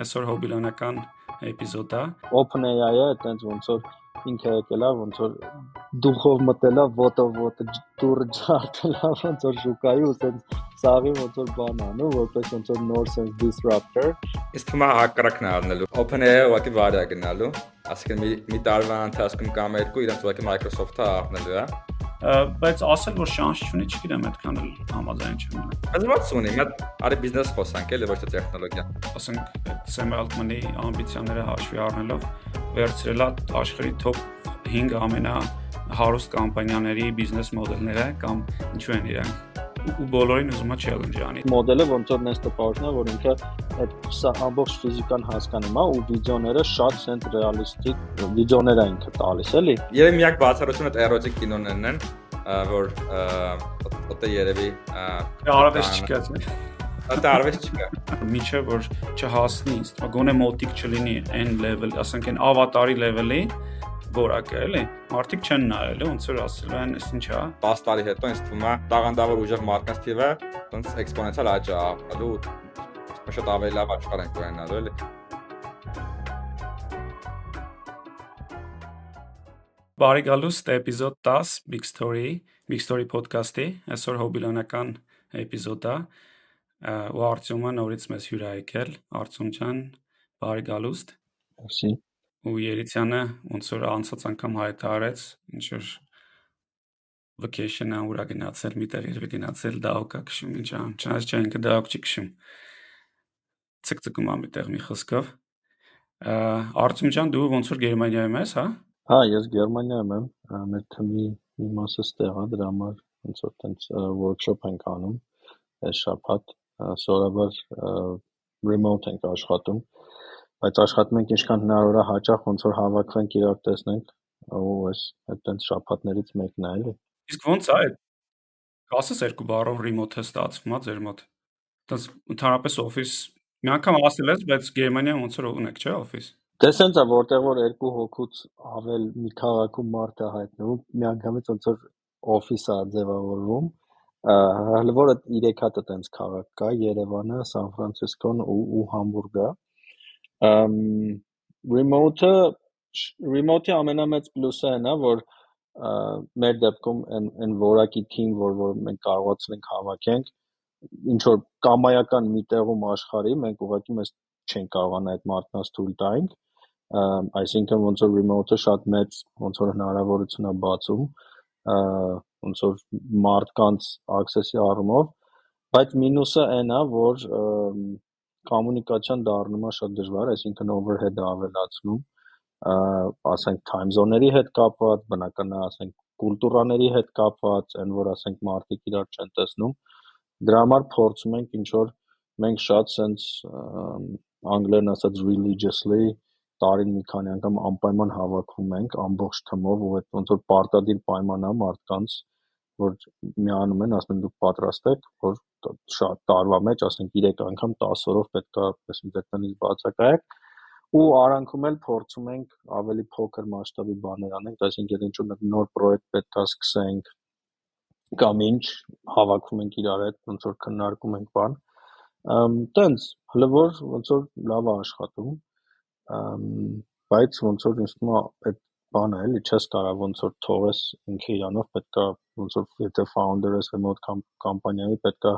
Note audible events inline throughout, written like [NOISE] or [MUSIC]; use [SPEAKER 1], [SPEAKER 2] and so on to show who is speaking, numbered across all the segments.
[SPEAKER 1] Այսօր հոբիլոնական էպիզոդ է։
[SPEAKER 2] OpenAI-ը այտենց ոնց որ ինքը եկել է ոնց որ դուխով մտել է ոտո ոտը դուրը ջարդել է ոնց որ շուկայի ու այտենց սաղի ոնց որ բան անում որպես ոնց որ նոր sense disruptor
[SPEAKER 3] Իսկ թվում է հակառակն է առնելու OpenAI-ը ուղղակի վարի է գնալու ասիկան մի մի տարվա ընթացքում կամ երկու իրենց ուղղակի Microsoft-ը առնելու է
[SPEAKER 1] բայց ասել որ շանս չունի, չգիտեմ այդքան էլ համաձայն չեմ։
[SPEAKER 3] Բայց ո՞նց ունի, մենք արի բիզնես խոսանք էլի ոչ թե տեխնոլոգիա։
[SPEAKER 1] Ասենք Sam Altman-ի ամբիցիաները հաշվի առնելով վերցրել է աշխարհի top 5 ամենա հարուստ կամպանիաների բիզնես մոդելները կամ ինչու են իրանք ու բոլորին ուզում է challenge անի։
[SPEAKER 2] Մոդելը ոնց որ նես տպավորն է, որ ինքը այդ ամբողջ ֆիզիկան հասկանում է ու վիդեոները շատ սենտ ռեալիստիկ վիդեոներ է ինքը տալիս, էլի։
[SPEAKER 3] Երևի միակ բացառությունը այդ էրոտիկ կինոներն են, որ ոտը երևի
[SPEAKER 1] արավես չկա։
[SPEAKER 3] Դա արվես չկա։
[SPEAKER 1] Միջը որ չհասնի, գոնե մոտիկ չլինի այն level, ասենք այն ավատարի level-ի, որակը, էլի։ Մարդիկ չեն նայել, ոնց որ ասել են, «Էս ինչ է»։
[SPEAKER 3] 10 տարի հետո ինձ թվում է տաղանդավոր ուժեղ մարդկանց թիվը ոնց էքսպոնենցիալ աճ է ապրելու շատ ավելի լավ աշխարհ ենք ունենալու, էլի։
[SPEAKER 1] Բարի գալուստ էպիզոդ 10 Big Story, Big Story podcast-ի, այսօր հոբիլոնական էպիզոդ է։ Ու Արտյոմը նորից մեզ հյուր է եկել։ Արտյոմ ջան, բարի գալուստ։
[SPEAKER 2] Merci
[SPEAKER 1] ու Երիցյանը ոնց որ անցած անգամ հայտարարեց ինչ որ vacation-ը ուրա գնացել, միտեղ երբ գնացել, դաոկա քշում, ինչ ան, չնայած չէ ինքը դաոկ չի քշում։ Ցկցկում ա միտեղ մի խոսքով։ Արտում ջան, դու ոնց որ Գերմանիայում ես, հա։
[SPEAKER 2] Հա, ես Գերմանիայում եմ, մեր թմի մի մասը ստեղ է, դրա համար ոնց որ տենց workshop ենք անում այս շաբաթ, սովորաբար remote ենք աշխատում բայց աշխատում ենք ինչքան հնարավոր է հաճախ ոնց որ հավաքվենք իրար տեսնենք ու այս այդտենց շաբաթներից մեկն է էլի
[SPEAKER 1] իսկ ոնց է այդ ասես երկու բառով remote-ը ստացվում է ձեր մոտ դες ընդհանրապես office մի անգամ ասել ես բայց Գերմանիայում ոնց որ ունեք չէ office
[SPEAKER 2] Դե սենց է որտեղ որ երկու հոգուց ավել մի քաղաքում մարդ է հայտնվում միանգամից ոնց որ office-ը ձևավորվում հələ որը 3 հատ է տենց քաղաք կա Երևանը, Սան Ֆրանցիսկոն ու ու Համբուրգը Remote-ը remote-ի ամենամեծ պլյուսը այն է, որ մեր դեպքում այն այն որակի team, որ որ մենք կարողացել ենք հավաքենք, ինչ որ կամայական մի տեղում աշխարհի, մենք ուղղակի մեզ չենք կարողանա այդ մարդկանց թույլ տանք, այսինքն ոնց որ remote-ը շատ մեծ ոնց որ հնարավորություն է բացում, ոնց որ մարդկանց access-ի առումով, բայց մինուսը այն է, որ կոմունիկացիան դառնում է շատ դժվար, այսինքն overhead-ը ավելացնում, ասենք time zone-ների հետ կապված, բնական է, ասենք կուլտուրաների հետ կապված, այն որ ասենք մարդիկ իրար չեն տեսնում։ Դրա համար փորձում ենք ինչ որ մենք շատ sense անգլերեն ասած religiously տարին մի քանի անգամ անպայման հավաքվում ենք ամբողջ թմով ու այդ ոնց որ պարտադիր պայման է մարդկանց որ միանում են, ասում են դուք պատրաստ եք, որ շատ տարվա մեջ, ասենք 3 անգամ 10 օրով պետք է այսպես ձեր տնից բացակայեք ու արանքում էլ փորձում ենք ավելի փոքր մասշտաբի բաներ անենք, այսինքն եթե ինչ-որ նոր պրոյեկտ պետք է սկսենք կամ ինչ հավաքվում ենք իրար հետ, ոնց որ քննարկում ենք բան։ Տենց, հələ որ ոնց որ լավ է աշխատում։ Բայց ոնց որ ինձ թվում է այդ բան է, էլի չես կարող ոնց որ թողես ինքը իրանով պետքա ոնց որ եթե founder ես remote կամպանիայի պետքա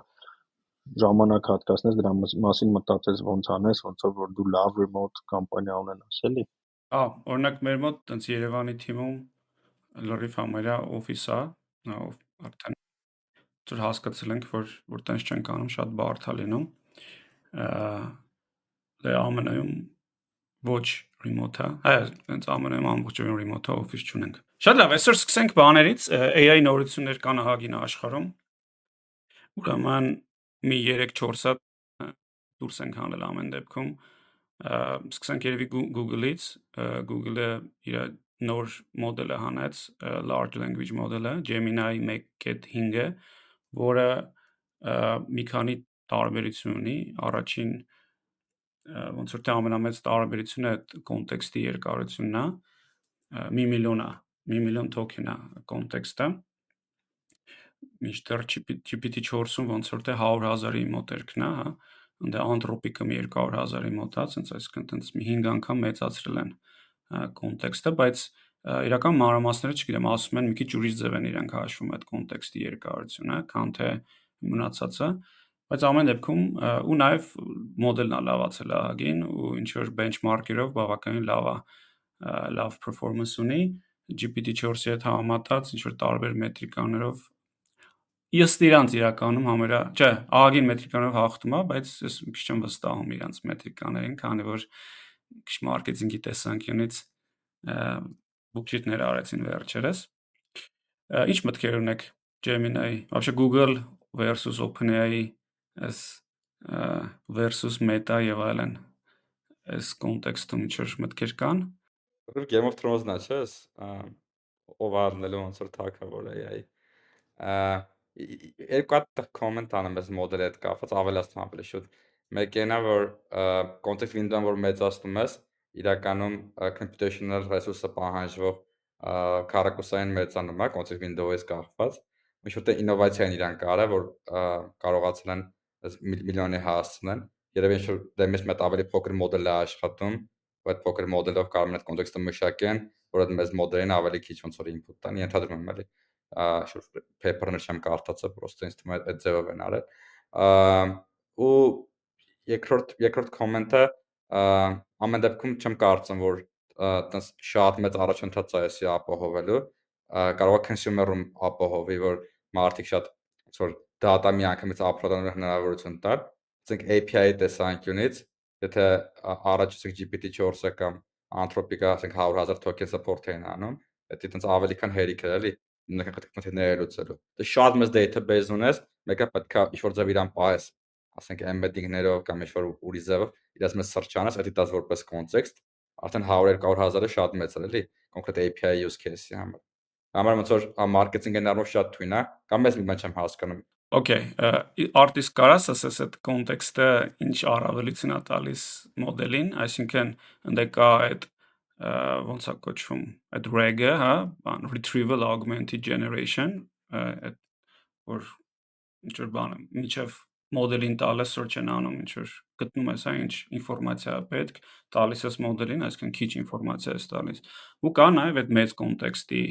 [SPEAKER 2] ժամանակ հատկացնես դրա մասին մտածես ոնց անես, ոնց որ դու լավ remote կամպանիա ունենաս, էլի։
[SPEAKER 1] Ահա, օրինակ մեր մոտ տենց Երևանի թիմում լրիվ համարյա օֆիս է, արդեն ծուր հասկացել ենք, որ որ տենց չենք անում, շատ բարդ է լինում։ Դե ԱՄՆ-ում ոչ remote-ը, հա, հենց ԱՄՆ-ում ամբողջովին remote-ը office չունենք։ Շատ լավ, այսօր սկսենք բաներից, AI նորություններ կան ահագին աշխարհում։ Ուրեմն մի 3-4 հատ դուրս ենք հանել ամեն դեպքում։ Սկսենք երևի Google-ից, Google-ը իր նոր մոդելը հանեց, large language մոդելը, Gemini 1.5-ը, որը մի քանի տարբերություն ունի։ Առաջին ոնց որ թե ամենամեծ տարբերությունը այդ կոնտեքստի երկարությունն է մի միլիոն է մի միլիոն token է կոնտեքստը միշտեր GPT4-ում ոնց որ թե 100 հազարի մոտերքն է, հա, ընդ մի 200.000-ի մոտ է, ասենց այսինքն տենց մի 5 անգամ մեծացրել են կոնտեքստը, բայց իրական մանրամասները, չգիտեմ, ասում են մի քիչ ուրիշ ձև են իրենք հաշվում այդ կոնտեքստի երկարությունը, քան թե մնացածը, բայց ամեն դեպքում ու նաև մոդելն է լավացել ահագին ու ինչ որ benchmark-երով բավականին լավ է լավ performance ունի GPT-4-ի հետ համեմատած ինչ որ տարբեր մետրիկաներով ըստ իրանց իրականում համերա, չէ, ահագին մետրիկաներով հաղթում է, բայց ես մի քիչ չեմ վստահում իրանց մետրիկաներին, քանի որ քիչ մարքեթինգի տեսանկյունից բուքշիթներ արեցին վերջերս։ Ինչ մտքեր ունեք Gemini, вообще Google versus OpenAI, այս versus Meta եւ այլն։ Այս կոնտեքստում ինչ որ մտքեր կան։
[SPEAKER 3] Game of Thrones-ն է, չէ՞, ով առնելու ոնց որ թակավոր AI երկու հատ կոմենտ անեմ այս մոդելի հետ կապված, ավելացնում ավելի շուտ։ Մեկն է, որ context window-ն որ մեծացնում ես, իրականում computational resource-ը պահանջվող քառակուսային մեծանում է context window-ից կախված։ Ինչ որ տե ինովացիա են իրան կարել, որ կարողացել են միլիոնի հասցնեն։ Երևի ինչ որ դեմից մեծ ավելի փոքր մոդել է աշխատում, ու այդ փոքր մոդելով կարող են այդ կոնտեքստը մշակեն, որ այդ մեծ մոդելին ավելի քիչ ոնց որ input տան, ենթադրում եմ էլի շուտ paper-ը չեմ կարդացա, պրոստը ինձ թվում է այդ ձևով են արել։ ու երկրորդ երկրորդ կոմենտը ամեն դեպքում չեմ կարծում որ այտենց շատ մեծ առաջընթաց է էսի ապահովելու կարող է consumer-ում ապահովի որ մարդիկ շատ ոնց որ data մի անգամից upload-անելու հնարավորություն տալ ասենք API-ի տեսանկյունից եթե առաջ ասենք GPT-4-ը կամ Anthropic-ը ասենք 100.000 token support էին անում, դա այտենց ավելի քան հերիք է, էլի նկատի խնդիրները լուծելու։ Դե շատ մեծ database ունես, մեկը պետքա ինչ-որ ձև իրան պահես, ասենք embedding-ներով կամ ինչ-որ ուրիշ ձևով իրաց մեծ սրճանես, դա դիտած որպես context, արդեն 100-200 հազարը շատ մեծ է, էլի, կոնկրետ API use case-ի համար։ Համար ոնց որ մարքեթինգի ներմով շատ թույն է, կամ ես մի բան չեմ հասկանում։
[SPEAKER 1] Okay, արտիստ կարաս ասես այդ կոնտեքստը ինչ առավելություն է տալիս մոդելին, այսինքն ընդ կա այդ ոնց է կոչվում այդ RAG-ը, հա, բան retrieval augmented generation, այդ որ ինչ որ բանը միջև մոդելին տալիս search են անում ինչ որ գտնում ես այն ինչ ինֆորմացիա պետք տալիս ես մոդելին այսինքն քիչ ինֆորմացիա ես տալիս ու կա նաև այդ մեծ կոնտեքստի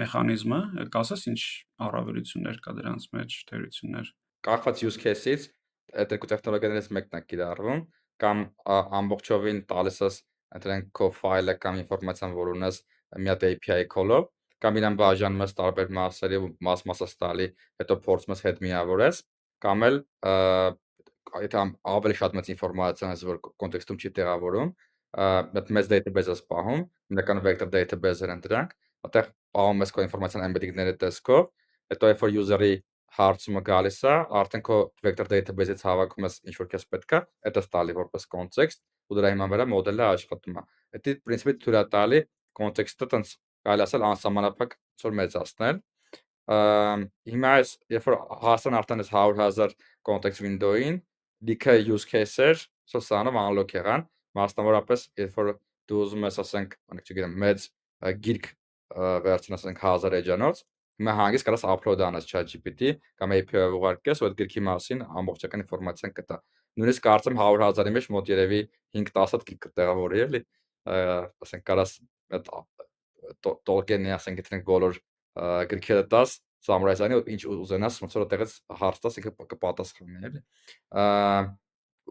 [SPEAKER 1] մեխանիզմը կասես ինչ առավելություններ կա դրանց մեջ թերություններ
[SPEAKER 3] կախված use case-ից այդ երկու տեխնոլոգիաներից մեկն է կիրառվում կամ ամբողջովին տալիս ես դրանք քո ֆայլը կամ ինֆորմացիան, որ ունես մի հատ API call-ով, կամ իրան բաժանում ես տարբեր մասերի ու մաս-մասս տալի, հետո փորձում ես հետ միավորես, կամ էլ եթե ավելի շատ մեծ ինֆորմացիա ես, որ կոնտեքստում չի տեղավորում, այդ մեծ database-ը պահում, հիմնական vector database-եր են դրանք, այդտեղ պահում ես քո ինֆորմացիան embedding-ների տեսքով, հետո երբ որ user-ի հարցումը գալիս է, արդեն քո vector database-ից հավաքում ես ինչ որ քեզ պետքա, դա ստալի որպես context ու դրա հիման վրա մոդելը աշխատում է։ Դա պրինցիպի թույլ է տալի կոնտեքստը տենց կարելի ասել անսահմանափակ ծոր մեծացնել։ Հիմա այս երբ որ հասան արդեն այս 100.000 context window-ին, լիքը use case-եր սոսանով unlock եղան, մասնավորապես երբ որ դու ուզում ես ասենք, անեք չգիտեմ, մեծ գիրք վերցնես ասենք 1000 էջանոց, հիմա հանգիստ կարաս upload անես ChatGPT կամ API-ով ուղարկես ու այդ գրքի մասին ամբողջական ինֆորմացիան կտա նույնիսկ կարծեմ 100.000-ի մեջ մոտ երևի 5-10 հատ կտեղավորի էլի ասենք կարաս այդ տոկենի ասենք գտնենք բոլոր գրքերը տաս summarize-անի ինչ ուզենաս ոնց որ այդտեղից հարց տաս ինքը կպատասխանի էլի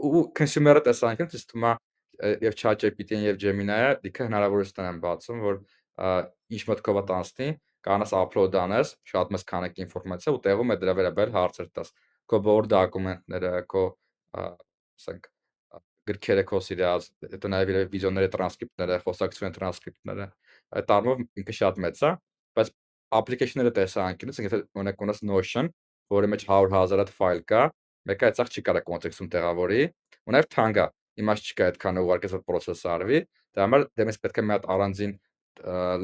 [SPEAKER 3] ու consumer-ը ինձ թվում է եւ ChatGPT-ին եւ Gemini-ը դիքը հնարավորություն են բացում որ ինչ մտքով է տանցնի կանաս upload անես շատ մեծ քանակի ինֆորմացիա ու տեղում է դրա վերաբերյալ հարցեր տաս քո բոլոր դոկումենտները քո ասենք գրքերը քո սիրած, հետո նաև իր վիդեոների տրանսկրիպտները, խոսակցության տրանսկրիպտները, այդ առումով ինքը շատ մեծ է, բայց application-ները տեսանկյունից, եթե օրինակ ունես Notion, որի մեջ 100.000 հատ ֆայլ կա, մեկը այդքան չի կարող կոնտեքստում տեղավորի, ու նաև թանկա, իմաստ չկա այդքան ուղարկես որ process արվի, դա համար դեմից պետք է մի հատ առանձին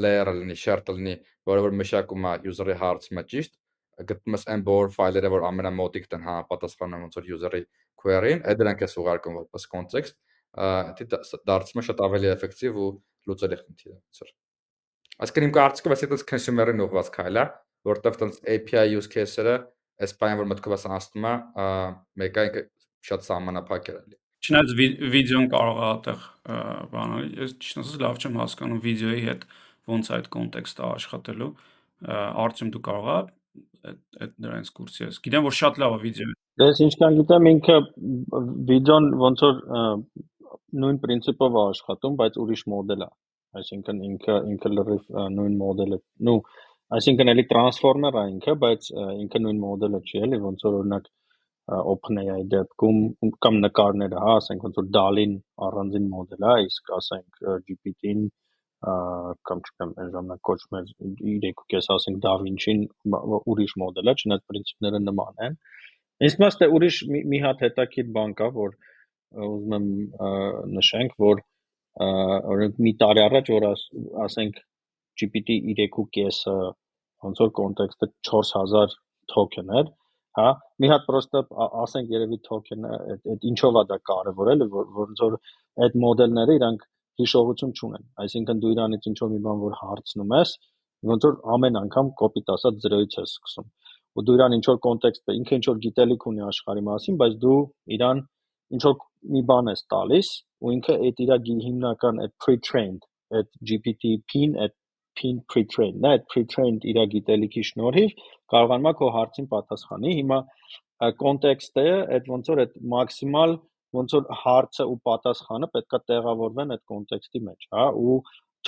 [SPEAKER 3] layer լինի, share լինի, որը որ մշակում է user-ի հարցը ճիշտ, գտնում ես այն բոլոր ֆայլերը, որ ամենամոտիկ տեն համապատասխանում ոնց որ user-ի query-ին, այդ դրանք ես ուղարկում որպես context, դա դարձում է շատ ավելի էֆեկտիվ ու լուծելի խնդիր է ոնց որ։ Այսինքն իմ կարծիքով այս այդպես consumer-ին ուղղված քայլ է, որտեղ տենց API use case-երը այս բանը որ մտքովս անցնում է, մեկը շատ սահմանափակ էր էլի։
[SPEAKER 1] Չնայած վիդեոն կարող է այդտեղ բանալ, ես ճիշտ ասած լավ չեմ հասկանում վիդեոյի հետ ոնց այդ կոնտեքստը աշխատելու։ Արդյոք դու կարող ես այդ դրանց կուրսի ես։ Գիտեմ որ շատ լավ է վիդեոն։
[SPEAKER 2] Դες ինչքան գիտեմ ինքը վիդեոն ոնց որ նույն principle-ով է աշխատում, բայց ուրիշ մոդել է։ Այսինքն ինքը ինքը լրիվ նույն մոդելը, նու այսինքն էլի transformer է ինքը, բայց ինքը նույն մոդելը չի էլի, ոնց որ օրինակ OpenAI դեպքում կամ նկարները, հա, ասենք ոնց որ DALL-ին առանձին մոդել է, իսկ ասենք GPT-ին կամ չգիտեմ, այն ժամանակ կոչվում էր 3.5, ասենք Da Vinci-ին ուրիշ մոդել է, չնայած principle-ները նման են։ մոտ է ուրիշ մի հատ հետաքրքիր բան կա, որ ուզում եմ նշենք, որ օրինակ մի տարի առաջ որ ասենք GPT 3.5-ը ոնց որ կոնտեքստը 4000 token էր, հա, մի հատ պրոստը ասենք երևի token-ը այդ ինչով է դա կարևոր էլի, որ ոնց որ այդ մոդելները իրանք հիշողություն չունեն։ Այսինքն դու իրանից ինչ որ մի բան որ հարցնում ես, ոնց որ ամեն անգամ կոպիտ ասած 0-ից ես սկսում։ Ու դու իրան ինչ որ կոնտեքստը, ինքը ինչ որ գիտելիք ունի աշխարհի մասին, բայց դու իրան ինչ որ մի բան ես տալիս, ու ինքը այդ իր հիմնական այդ pre-trained, այդ GPT-ին, այդ pin pre-trained, նա այդ pre-trained իր գիտելիքի շնորհիվ կարողանում է քո հարցին պատասխանի։ Հիմա կոնտեքստը այդ ոնց որ այդ մաքսիմալ ոնց որ հարցը ու պատասխանը պետքա տեղավորվեն այդ կոնտեքստի մեջ, հա, ու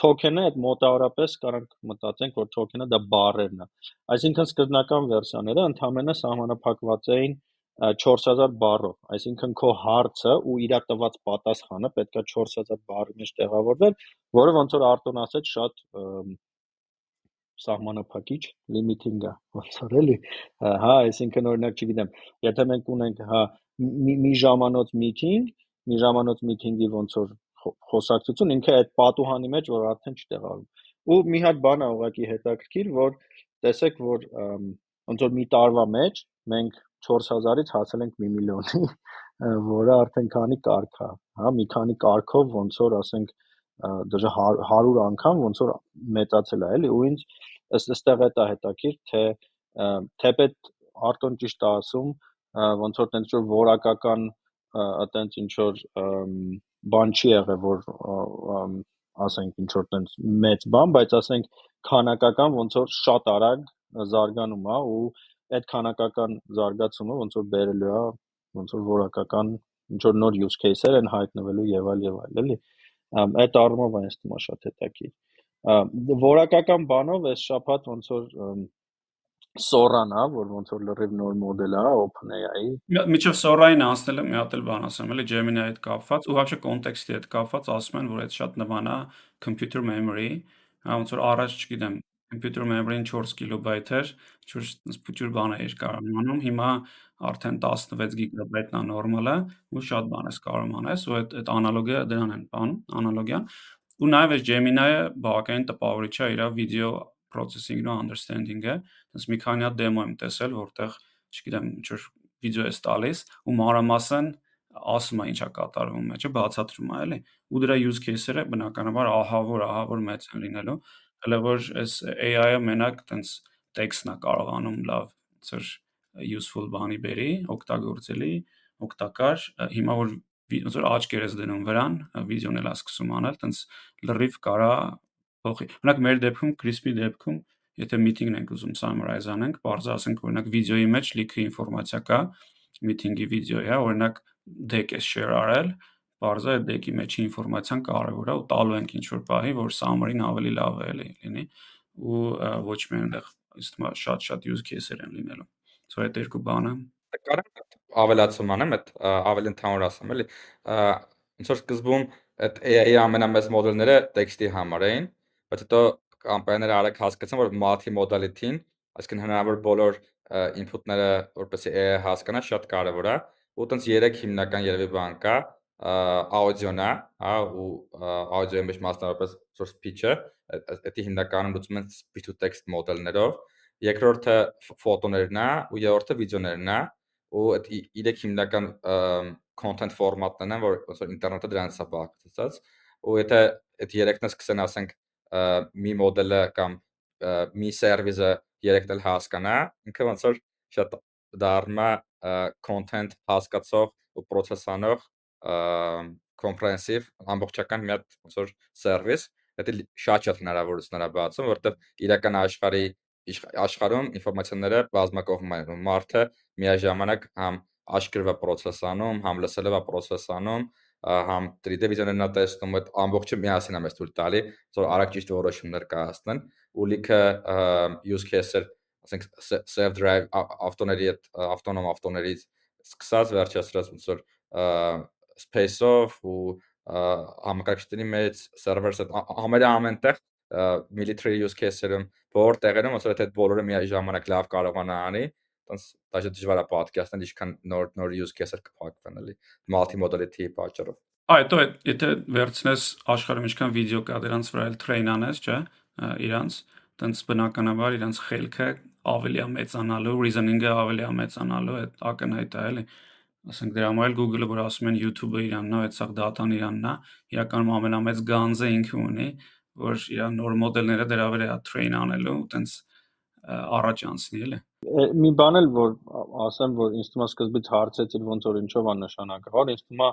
[SPEAKER 2] token-ը այդ մոտավորապես կարանք մտածենք, որ token-ը դա բառերն է։ Այսինքն սկզբնական վերսիաները ընդհանրապես սահմանափակված էին 4000 բառով, այսինքն քո հարցը ու իր տված պատասխանը պետքա 4000 բառի մեջ տեղավորվեր, որը ոնց որ Արտոն ասաց, շատ սահմանափակիչ limiting է ոնց որ էլի հա այսինքն օրինակ չգիտեմ եթե մենք ունենք հա մի ժամանոց meeting մի ժամանոց meeting-ի ոնց որ խոսակցություն ինքը այդ պատուհանի մեջ որ արդեն չտեղավորվում ու մի հատ բան է ուղղակի հետաքրքիր որ տեսեք որ ոնց որ մի տարվա մեջ մենք 4000-ից հասել ենք 1 միլիոնի որը արդեն քանի կարգ է հա մի քանի կարգով ոնց որ ասենք դժը 100 անգամ ոնց որ մեծացել է էլի ու ինձ ըստ ըստեղ է դա հետաքրիր թե թեպետ Արտոն ճիշտ է ասում ոնց որ տենց որ որակական այտենց ինչ որ բան չի եղել որ ասենք ինչ որ տենց մեծ բան բայց ասենք քանակական ոնց որ շատ արագ զարգանում է ու այդ քանակական զարգացումը ոնց որ բերելու է ոնց որ որակական ինչ որ նոր use case-եր են հայտնվելու եւ այլ եւ այլ էլի այդ առումով այն ստումա շատ հետաքրքիր որակական բանով այս շփաթ ոնց որ Sora-ն է, որ ոնց որ լրիվ նոր մոդել է OpenAI-ի։
[SPEAKER 1] Միջով Sora-ին անցնելը մի հատ էլ բան ասեմ, էլի Gemini-ի հետ կապված, ու вообще կոնտեքստի հետ կապված ասում են, որ այդ շատ նման է computer memory, հա ոնց որ առաջ, չգիտեմ, computer memory-ին 4 կիլոբայթ էր, ինչ-որ փոքր բան էր կարող անում, հիմա արդեն 16 գիգաբայթն է նորմալը, ու շատ բան ես կարող անես, ու այդ այդ անալոգիա դրան են բան, անալոգիան։ Ու նաև այս Gemini-ը բավականին տպավորիչ է իր վիդեո processing-ն ու understanding-ը, դες մի քանի հատ դեմո եմ տեսել, որտեղ, չգիտեմ, ինչ որ վիդեո ես տալիս ու մանրամասն ասում է ինչա կատարվում մեջը, բացատրում է, էլի։ Ու դրա use case-երը բնականաբար ահա որ, ահա որ մեծ են լինելու, հələ որ այս AI-ը մենակ տենց տեքստն է կարողանում լավ ծր useful բանի բերի, օգտագործելի, օգտակար, հիմա որ ոնց որ աչքեր ես դնում վրան, վիդեոն էլ ասկսում անել, տենց լրիվ կարա փոխի։ Օրինակ մեր դեպքում Crispy դեպքում եթե meeting-ն ենք ուզում summarize անենք, բարձր ասենք օրինակ վիդեոյի մեջ լիքը ինֆորմացիա կա, վիդեոյի, հա, օրինակ deck է share արել, բարձր այդ deck-ի մեջի ինֆորմացիան կարևոր է ու տալու ենք ինչ որ բահի, որ summary-ն ավելի լավ է լինի ու ոչ միայն այնտեղ իստմա շատ-շատ use case-եր են լինելու։ So այդ երկու բանը
[SPEAKER 3] Կարամ ավելացում անեմ, այդ ավելի ընդհանուր ասեմ, էլի։ Ոնց որ սկզբում այդ AI-ի ամենամեծ մոդելները տեքստի համար էին, բայց հետո կամպանիաները արագ հասկացան, որ multi-modality-ին, այսինքն հնարավոր բոլոր input-ները որպեսզի AI հասկանա շատ կարևոր է, ու տենց 3 հիմնական երևի բան կա, աուդիոն է, հա, ու աուդիոյի մեջ մասնավորապես source speech-ը, դա հիմնականում լուծում են speech to text մոդելներով, երկրորդը ֆոտոներն է ու երրորդը վիդեոներն է, ու այդ 3 հիմնական content ֆորմատներն են, որ ոնց որ ինտերնետը դրանից է բաղկացած, ու եթե այդ երեքն սկսեն ասենք մի մոդելը կամ մի սերվիսը երեքն էլ հասկանա, ինքը ոնց որ շատ դառնա content հասկացող ու process-անող comprehensive ամբողջական մի հատ ոնց որ service, դա շատ շատ հնարավորություններ է բացում, որովհետև իրական աշխարհի աշխարհում ինֆորմացիաները բազմակողմային են։ Մարդը միաժամանակ համ աշկերվա process-անում, համ լսելով է process-անում, համ 3D վիզիոներն է տեսնում, այդ ամբողջը միասին է մեզ թույլ տալի, որ արագ ճիշտ որոշումներ կայացնեն, ու լիքը use case-եր, ասենք self drive ավտոների այդ ավտոնոմ ավտոներից սկսած վերջացրած ոնց որ space-ով ու համակարգչների մեջ server-ը համարյա ամենտեղ military use case-երում բոլոր տեղերում ոնց որ այդ բոլորը մի ժամանակ լավ կարողանա անի տոնց դաժե դժվար է պատկերացնել ինչքան նոր նոր use case-եր կփակվեն էլի multi-modality պատճառով
[SPEAKER 1] Այդ դու եթե վերցնես աշխարհում ինչքան վիդեո կա դրանց վրա էլ train անես, չէ՞, իրանց, տենց բնականաբար իրանց խելքը ավելի է մեծանալու, reasoning-ը ավելի է մեծանալու, այդ ակնհայտ է, էլի ասենք դրա համար էլ Google-ը որ ասում են YouTube-ը իրանն է, այդ սա դատան իրանն է, իրականում ամենամեծ գանձը ինքը ունի, որ իր նոր մոդելները դրա վրա train անելու, տենց առաջ անցնի, էլի։
[SPEAKER 2] Մի բան էլ որ ասեմ, որ ինձ թվում է սկզբից հարցեցիր ոնց որ ինչով է նշանակավոր, ինձ թվում է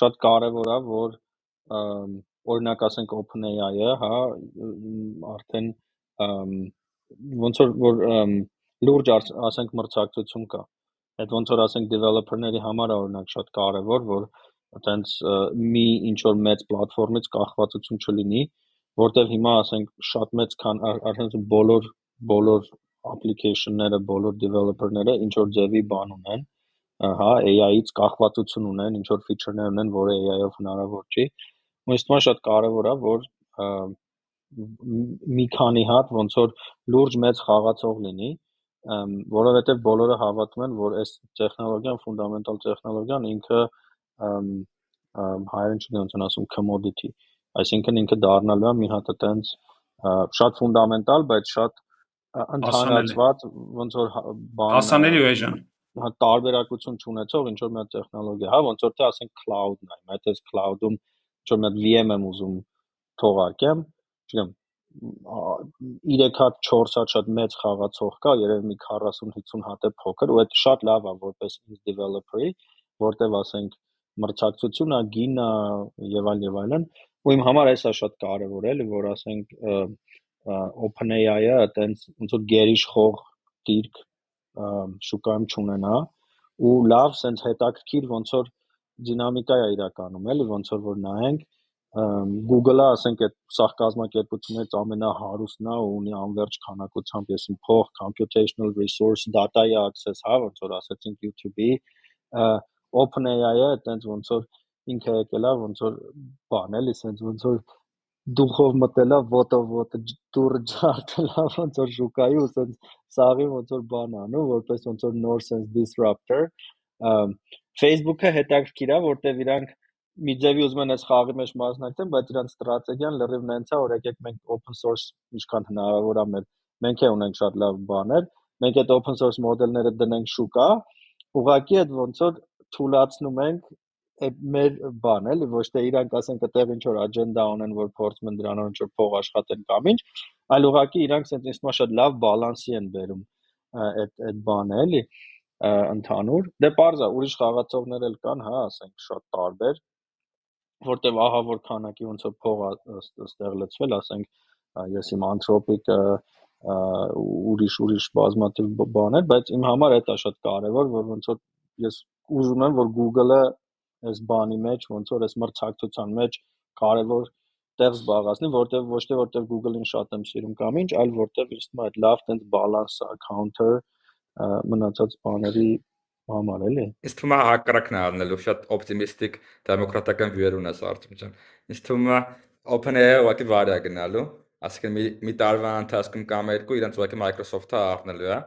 [SPEAKER 2] շատ կարևոր է, որ օրինակ ասենք OpenAI-ը, հա, արդեն ոնց որ որ լուրջ ասենք մրցակցություն կա։ Այդ ոնց որ ասենք developer-ների համար է օրինակ շատ կարևոր, որ այտենց մի ինչ որ մեծ պլատֆորմից կախվածություն չլինի, որտեղ հիմա ասենք շատ մեծ քան արդեն բոլոր բոլոր application-ները, բոլոր developer-ները ինչ որ ձևի բան ունեն, հա, AI-ից կախվածություն ունեն, ինչ որ feature-ներ ունեն, որը AI-ով հնարավոր չի։ Ու է շատ կարևոր է, որ մի քանի հատ ոնց որ լուրջ մեծ խաղացող լինի, որովհետև բոլորը հավատում են, որ այս տեխնոլոգիան, ֆունդամենտալ տեխնոլոգիան ինքը հայերեն չգիտեմ ասում commodity, այսինքն ինքը դառնալու է մի հատ այտենց շատ ֆունդամենտալ, բայց շատ ընդհանրացված ոնց որ
[SPEAKER 1] բան հասանելի ու էժան
[SPEAKER 2] հա տարբերակություն չունեցող ինչ որ մի տեխնոլոգիա, հա, ոնց որ թե ասենք cloud-ն է, այդ էս cloud-ում ինչ որ մի հատ VM եմ ուզում թողարկեմ, չգիտեմ 3 հատ 4 հատ շատ մեծ խաղացող կա, երևի մի 40-50 հատ է փոքր, ու այդ շատ լավ է որպես developer-ի, որտեվ ասենք մրցակցությունն է, գինը եւ այլ եւ այլն, ու իմ համար էսա շատ կարեւոր է, էլի որ ասենք OpenAI-ը այտենց ոնց որ գերիշխող դիրք շուկայում չունենա ու լավ սենց հետաքրքիր ոնց որ դինամիկա է իրականում, էլի ոնց որ որ նայենք Google-ը, ասենք, այդ սախ կազմակերպություններից ամենահարուստն է ու ունի անվերջ քանակությամբ եսին փող, computational resource, data-ի access, հա, ոնց որ ասացինք YouTube-ի, OpenAI-ը այտենց ոնց որ ինքը եկել է ոնց որ բան էլի, սենց ոնց որ դուխով մտելա ոտով ոտը դուրը ջարդելա ոնց որ շուկայի ու սենց սաղի ոնց որ բան անում որպես ոնց որ նոր sense disruptor Facebook-ը հետաքրքիր է որտեվ իրանք մի ձևի ուզում են այս խաղի մեջ մասնակցեն, բայց իրանց ստրատեգիան լրիվ նենց է, որ եկեք մենք open source ինչքան հնարավոր է մեր մենք է ունենք շատ լավ բաներ, մենք այդ open source մոդելները դնենք շուկա, ուղղակի այդ ոնց որ թույլաtsնում ենք այդ մեր բան էլի ոչ թե իրանք ասենք այդտեղ ինչ որ աջենդա ունեն որ փորձում են դրանով ինչ որ փող աշխատեն կամ ինչ այլ ուղղակի իրանք ասենք ինձ շատ լավ բալանսի են բերում այդ այդ բանը էլի ընդհանուր դե parza ուրիշ խաղացողներ էլ կան հա ասենք շատ տարբեր որտեվ ահա որ քանակի ոնց որ փող ստեղ լցվել, ասենք ես իմ անթրոպիկը ուրիշ ուրիշ բազմաթիվ բաներ, բայց իմ համար դա շատ կարևոր, որ ոնց որ ես ուզում եմ, որ Google-ը այս բանի մեջ, ոնց որ այս մրցակցության մեջ կարևոր տեղ զբաղացնի, որտեվ ոչ թե որտեվ Google-ին շատ եմ սիրում կամ ինչ, այլ որտեվ ինձ թվում է այդ լավ տենց բալանս counter մնացած բաների համար էլի։
[SPEAKER 3] Ինձ թվում է հակառակն է առնելու շատ օպտիմիստիկ դեմոկրատական վիեր ունես Արտուր ջան։ Ինձ թվում է OpenAI ուղղակի վարի է գնալու, ասիկան մի մի տարվա ընթացքում կամ երկու իրենց ուղղակի Microsoft-ը առնելու է։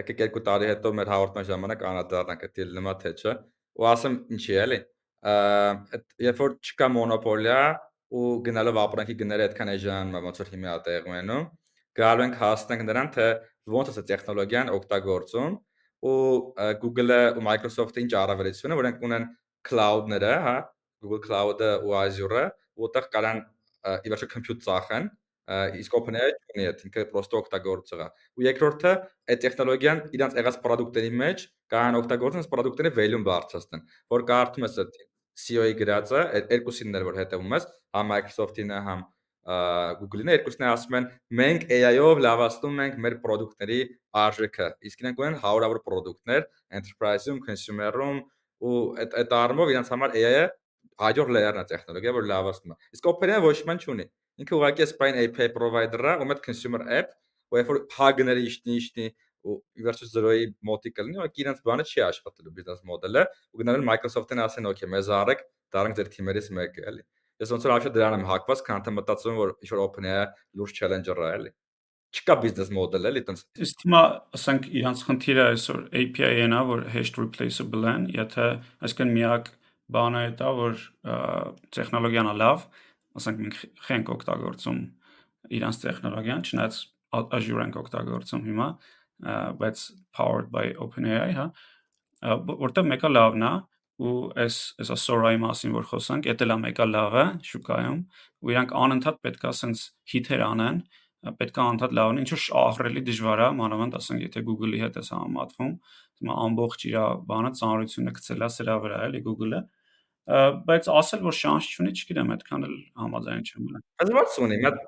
[SPEAKER 3] Եկեք երկու տարի հետո մեր հաղորդման ժամանակ անդրադառնանք այդ դիլեմա թե չէ։ Ու ասեմ ինչի էլի։ երբ որ չկա մոնոպոլիա ու գնալով ապրանքի գները այդքան էժան ոնց որ հիմա տեղ ունենում, գալու ենք հասնենք նրան թե ոնց է տեխնոլոգիան օգտագործում ու Google-ը ու Microsoft-ը ինչ առավելություն է, որ ենք ունեն cloud-ները, հա, Google Cloud-ը ու Azure-ը, որտեղ կարան ի վերջո compute ծախեն, իսկ OpenAI ունի այդ ինքը պրոստը օգտագործողա։ Ու երկրորդը, այդ տեխնոլոգիան իրանց եղած product-երի մեջ կան օգտագործեն այս product-ների value-ն բարձրացնեն, որ կարդում ես այդ CEO-ի գրածը, այդ երկուսինն էլ որ հետևում ես, համ Microsoft-ին է, համ Google-ին երկուսն է ասում են մենք AI-ով լավացնում ենք մեր product-ների արժեքը։ Իսկ իրենք ունեն հարյուրավոր product-ներ enterprise-ում, consumer-ում ու այդ այդ առումով իրենց համար AI-ը հաջող layer-ն է տեխնոլոգիա, որ լավացնում է։ Իսկ OpenAI ոչ մի չունի։ Ինքը ուղղակի spine API provider-ը, ում այդ consumer app, ու երբ որ hug-ները իշտնի իշտնի ու versus 0-ի մոտի կլինի, ուղղակի իրենց բանը չի աշխատելու բիզնես մոդելը, ու գնալու Microsoft-ին ասեն, «Okay, մեզ արեք, դառնանք ձեր թիմերից մեկը», էլի։ Ես ոնց որ արդյոք դրան եմ հակված, քան թե մտածում որ ինչ որ OpenAI լուրջ challenger է, էլի չկա բիզնես մոդել էլի տենց
[SPEAKER 1] իսկ հիմա ասենք իրանց խնդիրը այսօր API-ն է որ hash replaceable են եթե այսինքն միակ բանը է դա որ տեխնոլոգիան է լավ ասենք մենք խենք օգտագործում իրանց տեխնոլոգիան չնայած Azure ենք օգտագործում հիմա բայց powered by OpenAI հա որտեղ մեկը լավն է ու այս այսա Sora-ի մասին որ խոսանք, դա էլ է մեկը լավը շուկայում, ու իրանք անընդհատ պետքա sense հիթեր անեն, պետքա անընդհատ լավն ինչ որ ահռելի դժվար է, մանավանդ ասենք եթե Google-ի հետ ես համատվում, հիմա ամբողջ իր բանը ծանրությունը գցել է սրա վրա, էլի Google-ը բայց ասել որ շանս չունի, չգիտեմ, այդքան էլ համաձայն չեմ մնա։
[SPEAKER 3] Հազվաց ունի, մատ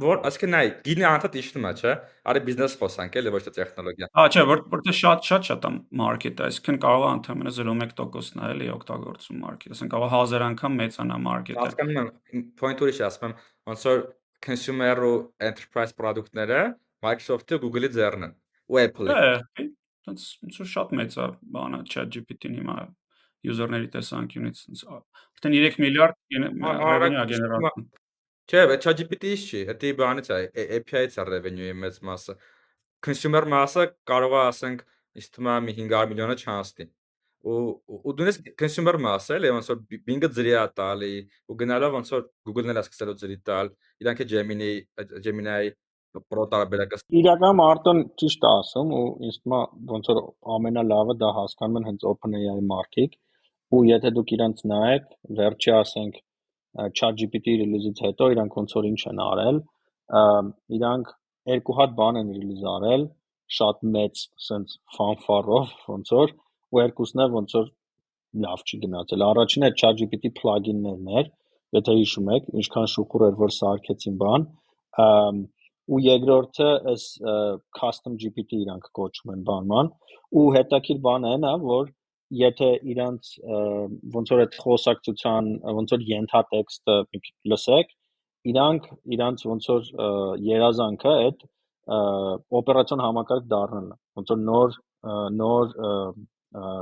[SPEAKER 3] որ ասկե նայ գինի անդադ իշտում է, չէ։ Արի բիզնես խոսանք էլի ոչ թե տեխնոլոգիա։
[SPEAKER 1] Հա, չէ, որ որտեղ շատ շատ շատ է մարքեթը, այսինքն կարող է ընդհանրապես 0.1%-ն է էլի օգտագործում մարքեթ, ասենք կարող 1000 անգամ մեծանա մարքեթը։
[SPEAKER 3] Հասկանում եմ, point ուրիշ ասում եմ, ոնց որ consumer ու enterprise product-ները Microsoft-ի ու Google-ի ձեռն են, ու Apple-ի։
[SPEAKER 1] Է, այնց ոնց որ շատ մեծ է բանը ChatGPT-ն հիմա user-ների տեսանկյունից արդեն 3 միլիարդ գեներացնում
[SPEAKER 3] Չէ, բայց ChatGPT-ից չի, դա բանից է, API-ից է revenue-ի մեծ մասը։ Consumer մասը կարող է ասենք, ինձ թվում է մի 500 միլիոնը չանցնի։ Ու ու դունես consumer մասը էլի ոնց որ Bing-ը ծրի է տալի, ու գնալով ոնց որ Google-ն էլ է սկսելու ծրի տալ, իրանք է Gemini, Gemini Pro տարբերակը։
[SPEAKER 2] Իրական Արտոն ճիշտ է ասում ու ինձ թվում է ոնց որ ամենալավը դա հասկանում են հենց OpenAI մարքիկ, ու եթե դուք իրանց նայեք, վերջի ասենք ChatGPT ռիլիզից հետո իրանք ոնց որ ինչ են արել, իրանք երկու հատ բան են ռիլիզ արել, շատ մեծ sense ֆանֆարով ոնց որ ու երկուսն է ոնց որ լավ չի գնացել։ Առաջինը ChatGPT plugin-ներն էր, եթե հիշում եք, ինչքան շուխուր էր որ սարքեցին բան, ու երկրորդը այս custom GPT իրանք կոչում են բանման, ու հետաքրիր բանը այն է, որ եթե իրանց ոնց որ այդ խոսակցության ոնց որ ենթատեքստը լսեք, իրանք իրանց ոնց որ երազանքը այդ օպերացիոն համակարգ դառնալն է։ Ոնց որ նոր նոր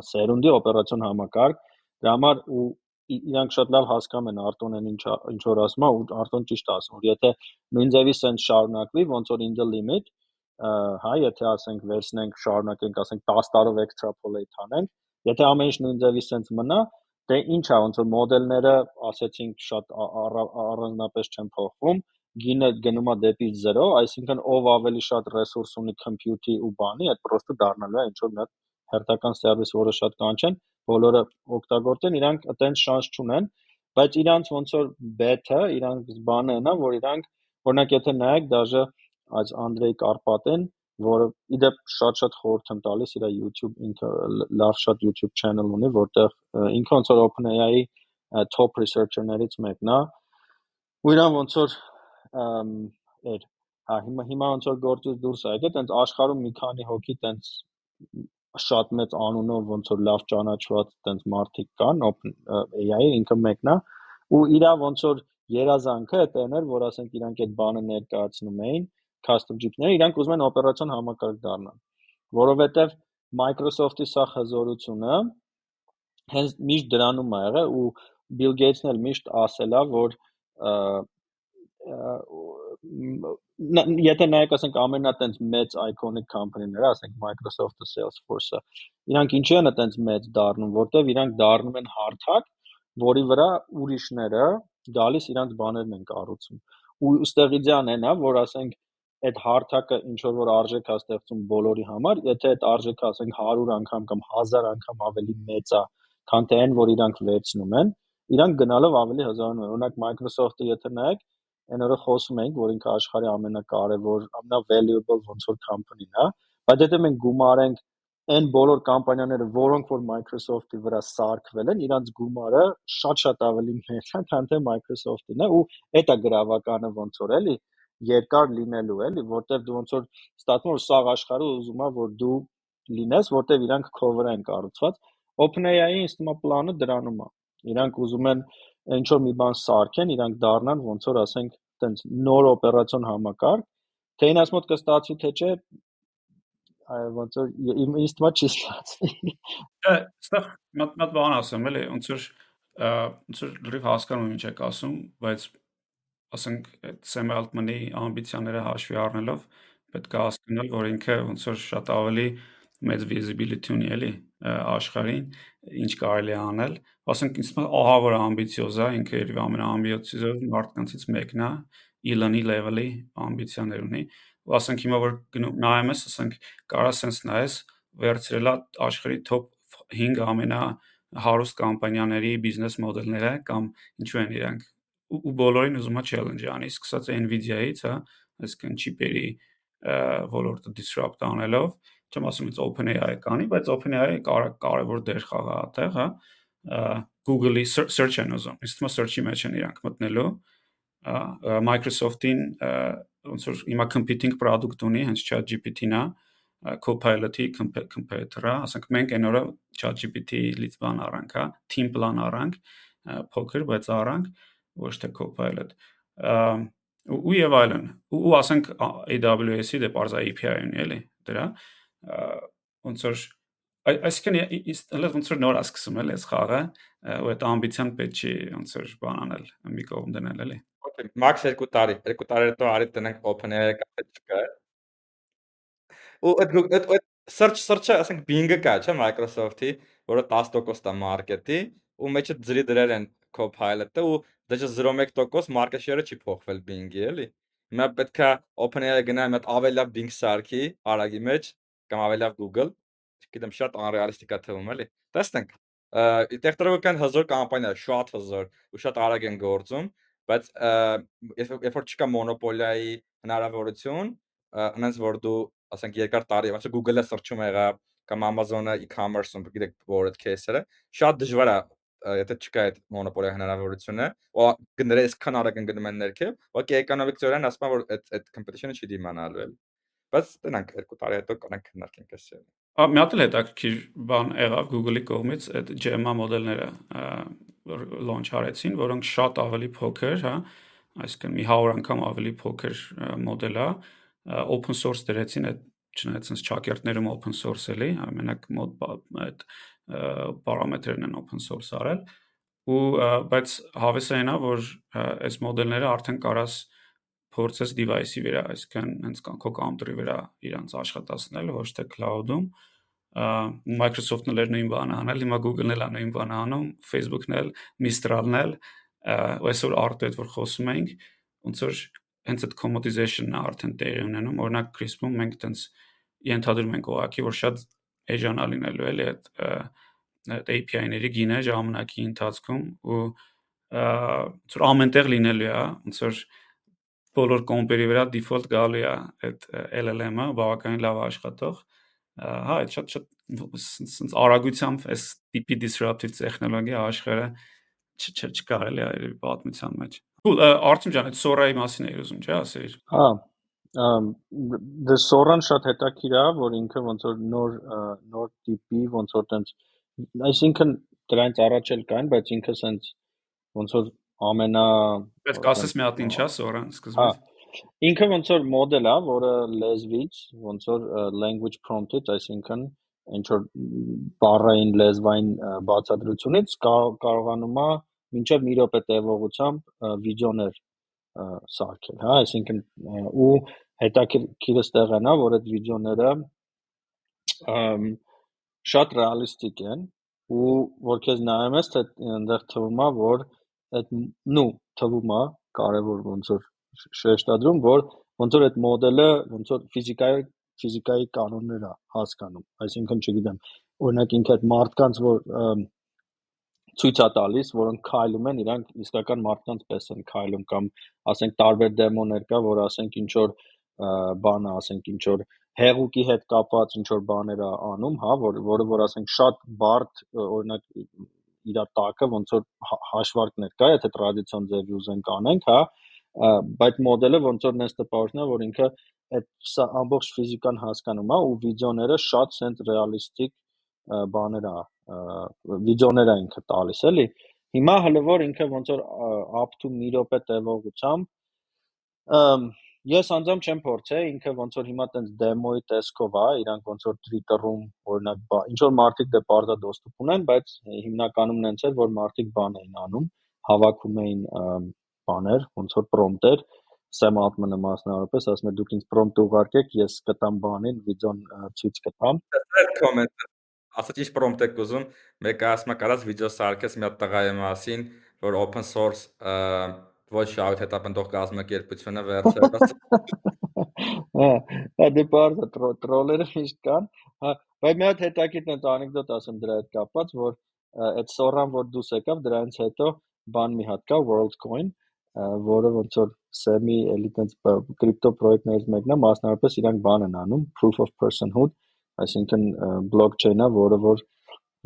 [SPEAKER 2] սերունդի օպերացիոն համակարգ, դրա համար ու իրանք շատ լավ հասկանում են Արտոնեն ինչ ինչ որ ասում է ու Արտոն ճիշտ ասում, որ եթե նույն ձևի sense շարունակվի, ոնց որ in the limit, հա, եթե ասենք վերցնենք, շարունակենք, ասենք 10 տարով extrapolate անենք, Եթե ամեն ինչ նույն ձևի սենց մնա, դե ինչ է, ոնց որ մոդելները, ասեցինք, շատ առանձնապես չեն փոխվում, գինը գնում է դեպի 0, այսինքն ով ավելի շատ ռեսուրս ունի compute-ի ու բանի, այդ պրոստը դառնալու է ինչ որ մի հատ հերթական սերվիս, որը շատ կանչեն, բոլորը օգտագործեն, իրանք այտենց շանս չունեն, բայց իրանք ոնց որ bet-ը, իրանք բանը նա, որ իրանք օրինակ եթե նայեք, դաժե այս Անդրեյ Կարպատեն որը իդեպ շատ-շատ խորհուրդ եմ տալիս իր YouTube ինքը լավ շատ YouTube channel ունի, որտեղ ինքը ոնց որ OpenAI-ի top researcher-ներից մեկն է։ Ու իրան ոնց որ էր հա հիմա հիմա ոնց որ գործից դուրս է եկել, տենց աշխարհում մի քանի հոգի տենց շատ մեծ անունով ոնց որ լավ ճանաչված տենց մարդիկ կան OpenAI-ի ինքը մեկն է ու իրա ոնց որ երազանքը դա էր որ ասենք իրանք այդ բանը ներկայացնում էին custom chip-ները, իրանք ուզում են օպերացիոն համակարգ դառնան, որովհետև Microsoft-ի սա խզորությունը հենց միշտ դրանում է եղել ու Bill Gates-ն էլ միշտ ասել է, որ եթե նայեք ասենք ամենատենց մեծ iconic company-ները, ասենք Microsoft-ը, Salesforce-ը, իրանք ինչի են այտենց մեծ դառնում, որտեվ իրանք դառնում են հարթակ, որի վրա ուրիշները գալիս իրանք բաներն են կառուցում։ Ու ըստ իդեան այն է, որ ասենք այդ հարթակը ինչ որ արժեք է ստեղծում բոլորի համար, եթե այդ արժեքը ասենք 100 անգամ կամ 1000 անգամ ավելի մեծ է, քան թե այն, որ իրանք վերցնում են, իրանք գնալով ավելի հզորանում են։ Օրինակ Microsoft-ը եթե նայեք, այն օրը խոսում ենք, որ ինքը աշխարհի ամենակարևոր, ամենա valuable ոնց որ company-ն է, բայց եթե մենք գումարենք այն բոլոր կամպանիաները, որոնք որ Microsoft-ի վրա սարքվել են, իրանց գումարը շատ-շատ ավելի մեծ է, քան թե Microsoft-ին է ու է գրավականը ոնց որ էլի երկար լինելու էլի, որտեվ դու ոնց որ ստացվում որ սաղ աշխարհը ուզում է որ դու լինես, որտեվ իրանք վրա են կառուցված։ OpenAI-ի է պլանը դրանում է։ Իրանք ուզում են ինչ որ մի բան սարքեն, իրանք դառնան ոնց որ ասենք տենց նոր օպերացիոն համակարգ, թե ինձ մոտ կստացվի թե չէ, ոնց որ ինձ է չի ստացվի։
[SPEAKER 1] Այստեղ մատ մատ բան ասեմ, էլի, ոնց որ ոնց որ լրիվ հասկանում եմ ինչ եք ասում, բայց ասենք այդ Sam Altman-ի ամբիցիաները հաշվի առնելով պետք է հասկանալ, որ ինքը ոնց որ շատ ավելի մեծ visibility ունի էլի աշխարհին, ինչ կարելի է անել։ Ասենք ինձ թվում է ահա որ ամբիցիոզ է, ինքը երբ ամենաամբիցիոզ մարդկանցից մեկն է, Elon-ի level-ի ամբիցիաներ ունի ու ասենք հիմա որ նայում ես, ասենք կարա sense նայես, վերցրելա աշխարհի top 5 ամենա հարուստ կամպանիաների բիզնես մոդելները կամ ինչու են իրանք ու բոլորին ուզում է challenge անի, սկսած Nvidia-ից, հա, այսինքն չիպերի ոլորտը disrupt անելով, չեմ ասում ինձ OpenAI կանի, բայց OpenAI կարա կարևոր դեր խաղա այդտեղ, հա, Google-ի search են ուզում։ Իսկ է search-ի մեջ են իրանք մտնելու, Microsoft-ին ոնց որ հիմա competing product ունի, հենց ChatGPT-ն է, Copilot-ի competitor-ը, ասենք մենք այն օրը ChatGPT-ից բան առանք, հա, team plan առանք, փոքր, բայց առանք, ոչ թե Copilot։ ու եւ այլն։ Ու ասենք AWS-ի դե parza API ունի, էլի, դրա ոնց որ այսինքն հələ ոնց որ նոր ասկսում էլ էս խաղը, ու այդ ամբիցիան պետք չի ոնց որ բան անել, մի կողմ դնել, էլի։
[SPEAKER 3] Okay, max 2 տարի, 2 տարի հետո արի տնենք OpenAI կա թե չկա։ Ու այդ այդ search search-ը, ասենք Bing-ը կա, չէ՞ Microsoft-ի, որը 10% է մարքեթի, ու մեջը ջրի դրել են Copilot-ը ու դա just 0.1% market share-ը չի փոխվել Bing-ի, էլի։ Հիմա պետքա OpenAI-ը գնա մի հատ ավելի լավ Bing սարքի արագի մեջ կամ ավելի լավ Google, չգիտեմ, շատ անռեալիստիկ է թվում, էլի։ Տեսնենք։ Տեխնոլոգիան հզոր կամպանիա, շատ հզոր ու շատ արագ են գործում, բայց երբ որ չկա մոնոպոլիայի հնարավորություն, այնպես որ դու, ասենք, երկար տարի, ոչ Google-ը սրճում եղա կամ Amazon-ը e-commerce-ում, գիտեք, որ այդ кейսերը, շատ դժվար է եթե չկա այդ մոնոպոլիա հնարավորությունը, ու գները այսքան արագ են գնում են ներքև, ուղղակի էկոնոմիկ ծորեն ասում որ այդ այդ competition-ը չի դիմանալու էլ։ Բայց տնանք երկու տարի հետո կանենք քննարկենք այս շեյը։
[SPEAKER 1] Ա մի հատ էլ հետաքրքիր բան եղավ Google-ի կողմից այդ GMA մոդելները launch արեցին, որոնք շատ ավելի փոքր, հա, այսինքն մի 100 անգամ ավելի փոքր մոդել է, open source դրեցին այդ չնայած sense ճակերտներում open source էլի, ամենակ մոդ այդ պարամետրերն են open source արել ու բայց հավեսը այնա որ այս մոդելները արդեն կարաս փորձես device-ի վրա, այսինքն հենց քո կոմպյուտերի վրա իրանց աշխատացնել, ոչ թե cloud-ում Microsoft-ն էլ նույն բանը անել, հիմա Google-ն էլ նույն բանը անում, Facebook-ն էլ, Mistral-ն էլ, այսօր արտետ որ խոսում ենք, ոնց որ հենց այդ commoditization-ը արդեն տեղի ունենում, օրինակ CRISP-ում մենք տենց ենթադրում ենք ուղղակի, որ շատ էժանա լինելու էլի այդ այդ API-ների գինը ժամանակի ընթացքում ու որ ամենտեղ լինելու է, ոնց որ բոլոր կոմպերի վրա default գալու է այդ LLM-ը բավականին լավ աշխատող հա այդ շատ շատ sense արագությամբ այս տիպի disruptive տեխնոլոգիա աշխարհը չկարելի է պատմության մեջ։ Cool, Արծում ջան, այդ Sora-ի մասին էի ուզում, չէ՞, ասեիր։
[SPEAKER 2] Հա, դե Sora-ն շատ հետաքրքիր է, որ ինքը ոնց որ նոր նոր տիպի ոնց որ տենց այսինքն դրանից առաջ էլ կային, բայց ինքը սենց ոնց որ ամենա
[SPEAKER 1] Բայց կասես մի հատ ինչա Sora-ն սկզբից։
[SPEAKER 2] Հա։ Ինքը ոնց որ մոդել է, որը լեզվից, ոնց որ language prompt-ից, այսինքն ինչ որ բառային լեզվային բացատրությունից կարողանում է մինչև մի րոպե տևողությամբ վիդեոներ սարքել, հա, այսինքն ու հետաքրքիրը ստեղ են, հա, որ այդ վիդեոները շատ ռեալիստիկ են ու որ քեզ նայում ես, թե այնտեղ թվում է, որ այդ նու թվում է կարևոր ոնց որ շեշտադրում, որ ոնց որ այդ մոդելը ոնց որ ֆիզիկայի ֆիզիկայի կանոններ է հասկանում, այսինքն չգիտեմ, օրինակ ինքը այդ մարդկանց որ ցույց է տալիս, որոնք քայլում են, իրանք իսկական մարդկանց պես են քայլում կամ ասենք տարբեր դեմոներ կա, որ ասենք ինչ որ բանը, ասենք ինչ որ հեղուկի հետ կապված ինչ որ բաներ է անում, հա, որ որը որ ասենք շատ բարդ օրինակ իր տակը ոնց որ հաշվարկներ կա, եթե տրադիցիոն ձևի ուզենք անենք, հա, բայց մոդելը ոնց որ նես տպավորությունն է, որ ինքը այդ ամբողջ ֆիզիկան հասկանում է ու վիդեոները շատ սենց ռեալիստիկ բաներ է վիդեոներ է ինքը տալիս էլի հիմա հələ որ ինքը ոնց որ up to մի րոպե տևողությամբ ես անձամբ չեմ փորձել ինքը ոնց որ հիմա տենց դեմոյի տեսքով է իրանք ոնց որ Twitter-ում օրինակ ինչ որ մարդիկ դե բարձա դոստուպ ունեն բայց հիմնականում նենց էր որ մարդիկ բան էին անում հավաքում էին բաներ ոնց որ prompt-էր Sam Altman-ը մասնավորապես ասում է դուք ինձ prompt ուղարկեք ես կտամ բանին վիդեոն ցույց կտամ
[SPEAKER 3] կոմենտ ասա ճիշտ prompt եք ուզում մեկը ասում է կարաս վիդեո սարքես մի հատ տղայի մասին որ open source ոչ շահույթ հետապնդող կազմակերպությունը վերցրած
[SPEAKER 2] հա դե բարձր տրոլերը միշտ կան հա բայց մի հատ հետաքրքիր անեկդոտ ասեմ դրա հետ կապված որ այդ սորան որ դուս եկավ դրանից հետո բան մի հատ կա WorldCoin որը ոնց որ semi էլի տենց կրիպտո պրոյեկտներից մեկն է մասնավորապես իրանք բան են անում proof of personhood այսինքն blockchain-ը որը որ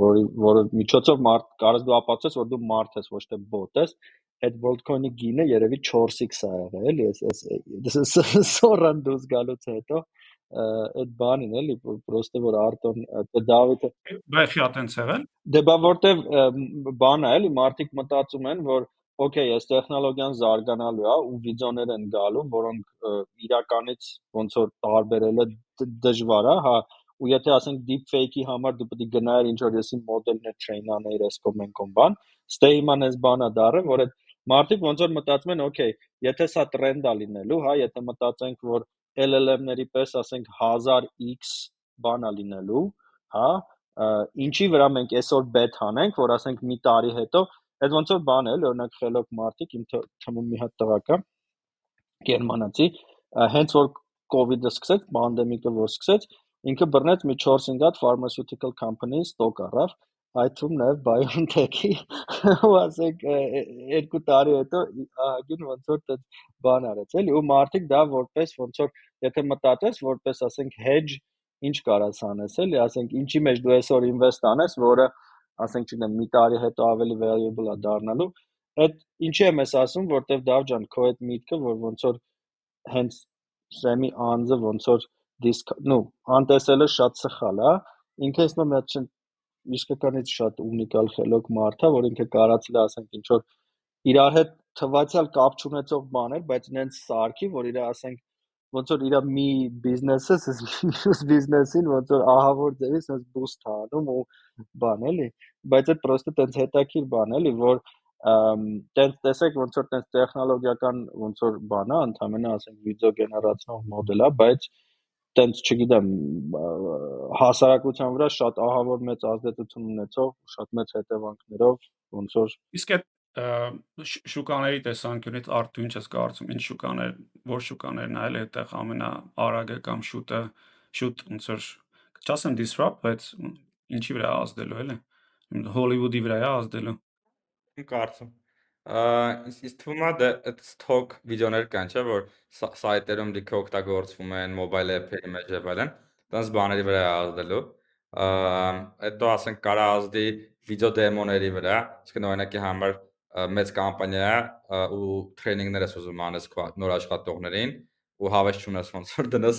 [SPEAKER 2] որի որը միջոցով մարդ կարես դու ապացուցես որ դու մարդ ես ոչ թե bot ես այդ WorldCoin-ի գինը երևի 4x ա եղել էլի այս այս սորան դուս գալուց հետո այդ բանին էլի պրոստը որ Արտոն դե Դավիթը
[SPEAKER 1] բայց հա տենց եղել
[SPEAKER 2] դե բա որտեվ բանը էլի մարդիկ մտածում են որ օքեյ, այս տեխնոլոգիան զարգանալու է ու վիդեոներ են գալու, որոնք իրականից ոնց որ տարբերելը դժվար է, հա, ու եթե ասենք deepfake-ի համար դու պետք է գնայր ինչ որ եսի մոդելներ train անեիր այս կոմենկոմ բան, ստե իման այս բանը դարը, որ այդ մարդիկ ոնց որ մտածում են, օքեյ, եթե սա տրենդ է լինելու, հա, եթե մտածենք, որ LLM-ների պես ասենք 1000x բան է լինելու, հա, ինչի վրա մենք այսօր bet հանենք, որ ասենք մի տարի հետո այդ ոնց որ բան է, օրինակ խելոք մարդիկ, իմ թվում մի հատ տղա կա, գերմանացի, հենց որ COVID-ը սկսեց, պանդեմիկը որ սկսեց, ինքը բռնեց մի 4-5 հատ pharmaceutical company stock առավ, այդ թվում նաև BioNTech-ի [LAUGHS] ու ասենք երկու տարի հետո ահագին ոնց որ դա բան արեց էլի ու մարդիկ դա որպես ոնց որ եթե մտածես որպես ասենք hedge ինչ կարաս անես էլի ասենք ինչի մեջ դու այսօր invest անես որը ասենք չգիտեմ մի տարի հետո ավելի valuable է դառնալու այդ ինչի եմ ես ասում որտեվ դավ ջան քո այդ միտքը որ ոնց որ հենց սեմի անձը ոնց որ դիսկ նու անտեսելը շատ սխալ է ինքը ես մի հատ իսկականից շատ ունիկալ խելոք մարդ է, որ ինքը կարացել է ասենք ինչ որ իրար հետ թվացial կապ չունեցող բաներ, բայց նենց սարքի, որ իր ասենք ոնց որ իր մի բիզնեսը, մյուս բիզնեսին ոնց որ ահավոր ձևի sense boost անում ու բան էլի, բայց այդ պրոստը տենց հետաքրիր բան էլի, որ տենց տեսեք ոնց որ տենց տեխնոլոգիական ոնց որ բան է, ընդհանրապես ասենք վիդեո գեներացնող մոդել է, բայց տենց չգիտեմ հասարակության վրա շատ ահավոր մեծ ազդեցություն ունեցող, շատ մեծ հետևանքներով ոնց որ
[SPEAKER 1] իսկ այդ շուկաների տեսանկյունից արդյունք ինչ ես կարծում ինչ շուկաներ որ շուկաներն այլ այդտեղ ամենաարագը կամ շուտը շուտ ոնց որ չասեմ disrupt բայց ինչի վրա ազդելու էլի հոլիվուդի վրա է ազդելու
[SPEAKER 3] կարծում ինձ թվում է դա այդ stock վիդեոներ կան, չէ՞, որ սայթերում լիքը օգտագործվում են մոբայլ էփերի մեջ եւ այլն, դրանց բաների վրա ազդելու։ Հետո ասենք կարա ազդի վիդեո դեմոների վրա, իսկ օրինակի համար մեծ կամպանիա ու տրեյնինգներ ես ուզում անես քո նոր աշխատողներին ու հավես չունես ոնց որ դնես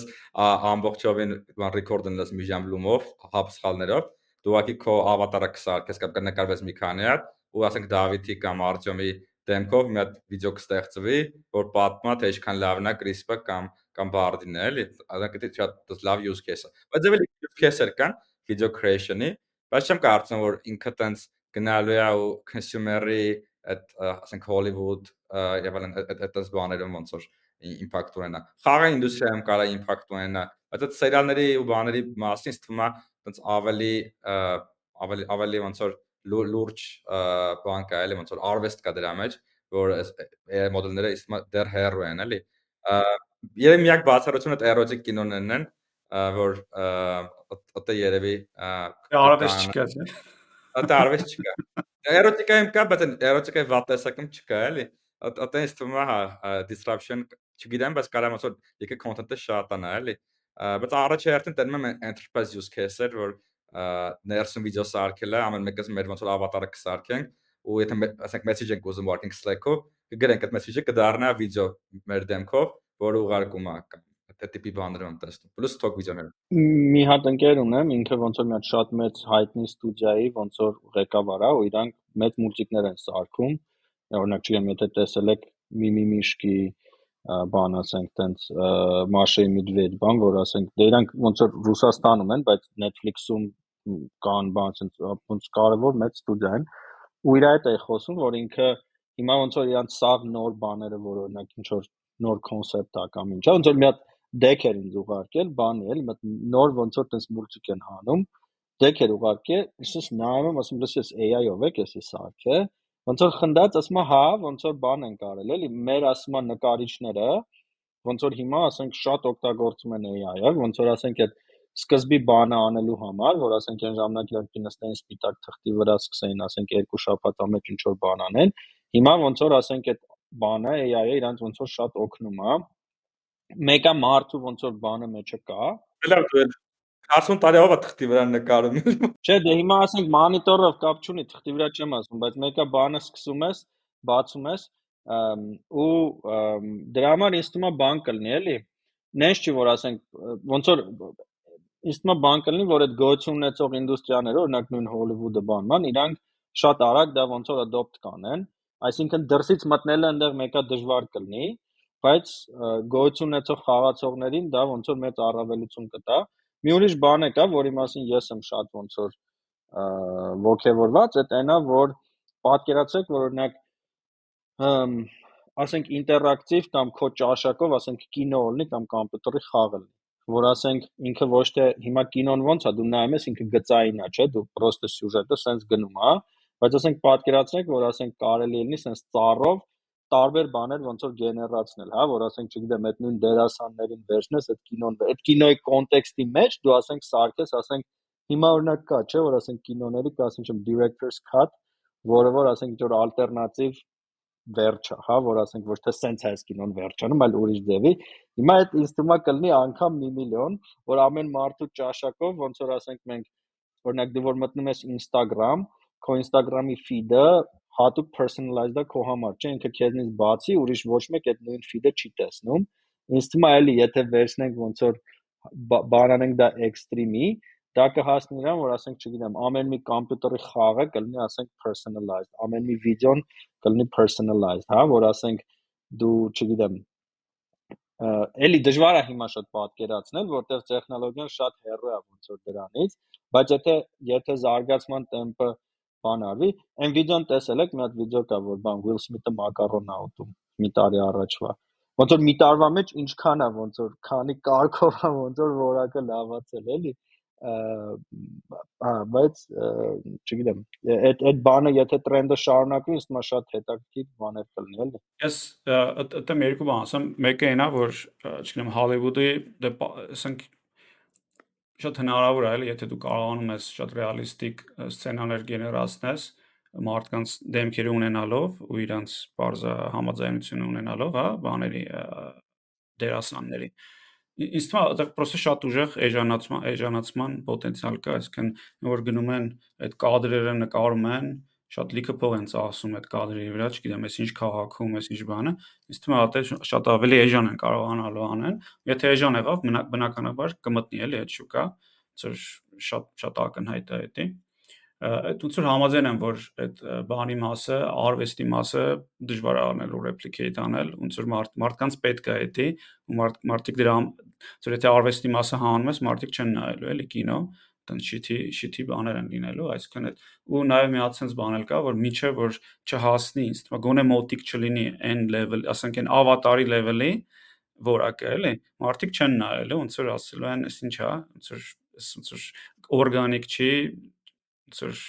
[SPEAKER 3] ամբողջովին բան ռեկորդ դնես մի ժամ լումով, հապ սխալներով, դու ուղղակի քո ավատարը կսարքես կամ կնկարվես մի քանի հատ ու ասենք Դավիթի կամ Արտյոմի դեմքով մի հատ վիդեո կստեղծվի, որ պատմա թե ինչքան լավն է CRISPR-ը կամ կամ Bard-ին է, էլի։ Այդ դա շատ լավ use case-է։ Բայց դե use case-եր կան video creation-ի, բայց չեմ կարծում որ ինքը տենց գնալու է ու consumer-ի այդ ասենք Hollywood եւ այլն այդպես բաներում ոնց որ impact ունենա։ Խաղա ինդուստրիայում կարա impact ունենա, բայց այդ սերիալների ու բաների մասին թվում է տենց ավելի ավելի ավելի ոնց որ լուրջ բան կա էլի ոնց որ արվեստ կա դրա մեջ որ AI մոդելները իսկ դեռ հեռու են էլի երևի միակ բացառությունը դա էրոտիկ կինոներն են որ ըտե երևի
[SPEAKER 1] արվեստ չկա
[SPEAKER 3] ըտե արվեստ չկա էրոտիկայում կա բայց էրոտիկայի վատ տեսակում չկա էլի ըտե ինձ թվում է հա disruption չգիտեմ բայց կարամ ասել եկե content-ը շատանա էլի բայց առաջերտին տենում եմ enterprise use case-եր, որ ներսում վիդեո սարքել է, ամեն մեկս մեր ոնց որ ավատարը կսարքենք ու եթե ասենք message ենք ուզում ուղարկենք Slack-ով, կգրենք այդ message-ը կդառնա վիդեո մեր դեմքով, որը ուղարկում է այդ տիպի բաներով եմ տեսնում։ Պլյուս stock վիդեոներ։
[SPEAKER 2] Մի հատ ընկեր ունեմ, ինքը ոնց որ մի հատ շատ մեծ հայտնի ստուդիայի ոնց որ ղեկավար է, ու իրանք մեծ մուլտիկներ են սարքում։ Օրինակ, չգիտեմ, եթե տեսել եք Միմիմիշկի բան ասենք տենց Մաշեի Մեդվեդ բան, որ ասենք դե իրանք ոնց որ Ռուսաստանում են, բայց Netflix-ում կան բան, ասենք ոնց կարևոր մեծ ստուդիա են։ Ու իր հետ է խոսում, որ ինքը հիմա ոնց որ իրանք սաղ նոր բաները, որ օրինակ ինչ որ նոր կոնցեպտ ա կամ ինչա, ոնց որ մի հատ դեք էր ինձ ուղարկել, բանի էլ, նոր ոնց որ տես մուլտիկ են հանում, դեք էր ուղարկել, իսուս նայում եմ, ասում լսես AI-ով եք էսի սարքը, ոնց որ խնդած, ասում հա, ոնց որ բան են կարել, էլի, մեր ասում նկարիչները, ոնց որ հիմա ասենք շատ օգտագործում են AI-ը, ոնց որ ասենք այդ սկզբի բանը անելու համար, որ ասենք այն ժամանակ իրանք նստեն սպիտակ թղթի վրա սկսեին, ասենք երկու շաբաթ ամեջ ինչ որ բան անեն, հիմա ոնց որ ասենք այդ բանը AI-ը իրանք ոնց որ շատ օգնում է մեկը մարդու ոնց որ բանը մեջը կա։
[SPEAKER 3] Լավ, դու 40 տարիով է թղթի վրա նկարում։
[SPEAKER 2] Չէ, դե հիմա ասենք մոնիտորով կապ չունի, թղթի վրա չեմ ասում, բայց մեկը բանը սկսում ես, բացում ես, ու դրա համար ինձ թվում է բան կլինի, էլի։ Նենց չի որ ասենք ոնց որ ինձ թվում է բան կլինի, որ այդ գոյություն ունեցող ինդուստրիաները, օրինակ նույն Հոլիվուդը բանման, իրանք շատ արագ դա ոնց որ adopt կանեն, այսինքն դրսից մտնելը այնտեղ մեկը դժվար կլինի, բայց գոյություն ունեցող խաղացողներին դա ոնց որ մեծ առավելություն կտա։ Մի ուրիշ բան է կա, որի մասին ես եմ շատ ոնց որ ողջևորված, այդ այնա, որ պատկերացրեք, որ օրինակ ասենք ինտերակտիվ կամ քո ճաշակով, ասենք կինո լինի կամ համբյուտերի խաղ լինի, որ ասենք ինքը ոչ թե հիմա կինոն ոնց է, դու նայում ես ինքը գծային է, չէ՞, դու պրոստը սյուժետը սենց գնում է, բայց ասենք պատկերացրեք, որ ասենք կարելի լինի սենց ծառով տարբեր բաներ ոնց որ գեներացնել, հա, որ ասենք, չգիտեմ, այդ նույն դերասաններին վերցնես այդ կինոն, այդ կինոյի կոնտեքստի մեջ դու ասենք սարքես, ասենք հիմա օրինակ կա, չէ, որ ասենք կինոների կա, ասենք director's cut, որը որ ասենք ինչ որ ալտերնատիվ վերջը, հա, որ ասենք ոչ թե սենց այս կինոն վերջանում, այլ ուրիշ ձևի։ Հիմա այդ է կլինի անգամ մի միլիոն, որ ամեն մարդու ճաշակով ոնց որ ասենք մենք օրինակ դու որ մտնում ես Instagram, քո Instagram-ի feed-ը հատուկ personalized է քո համար, չէ՞, ինքը քեզնից բացի ուրիշ ոչ մեկ այդ նույն feed-ը չի տեսնում։ Ինձ թվում է էլի, եթե վերցնենք ոնց որ բանանենք դա extreme-ի, դա կհասնի նրան, որ ասենք, չգիտեմ, ամեն մի համբյուտերի խաղը կլինի, ասենք, personalized, ամեն մի վիդեոն կլինի personalized, հա, որ ասենք դու, չգիտեմ, էլի դժվար է հիմա շատ պատկերացնել, որտեղ տեխնոլոգիան շատ հեռու է ոնց որ դրանից, բայց եթե եթե զարգացման տեմպը բան արվի, այն վիդեոն տեսել եք, մի հատ վիդեո կա, որ բան Will Smith-ը մակարոն ա ուտում մի տարի առաջվա։ Ոնց որ մի տարվա մեջ ինչքան է, ոնց որ քանի կարգով է, ոնց որ որակը լավացել, էլի հա, բայց չգիտեմ, այդ այդ բանը եթե տրենդը շարունակվի, թվում է շատ հետաքրքիր բաներ կլինի, էլի։
[SPEAKER 1] Ես այդտեղ երկու բան ասեմ, մեկը այնա, որ չգիտեմ Հոլիվուդի դե ասենք շատ հնարավոր է, եթե դու կարողանում ես շատ ռեալիստիկ սցենաներ գեներացնես մարդկանց դեմքերը ունենալով ու իրանց բարձ համաձայնություն ունենալով, հա, բաների դերասանների ինձ թվում է դա պրոստը շատ ուժեղ էժանացման էժանացման պոտենցիալ կա, այսինքն որ գնում են այդ կադրերը նկարում են, շատ լիքը փող են ծախսում այդ կադրերի վրա, չգիտեմ, ես ինչ քաղաքում, ես ինչ բանը, ինձ թվում է դա շատ ավելի էժան են կարողանալու անեն։ Եթե էժան եղավ, բնականաբար կմտնի էլի այդ շուկա, ծր շատ շատ ակնհայտ է դա այդ ոնց որ համաձայն եմ որ այդ բանի մասը արվեստի մասը դժվար է անելու replicate անել ոնց որ մարդ մարդկանց պետք է դա ու մարդ մարդիկ դրա որ եթե արվեստի մասը հանում ես մարդիկ չեն նայելու էլի կինո տան շիթի բաներ են լինելու այսինքն այդ ու նաև մի հատ sense բան էլ կա որ միջը որ չհասնի թվում գոնե մոտիկ չլինի n level ասենք այն ավատարի level-ի որակը էլի մարդիկ չեն նայելու ոնց որ ասելու են այս ինչա ոնց որ ոնց որ օրգանիկ չի ծր ծր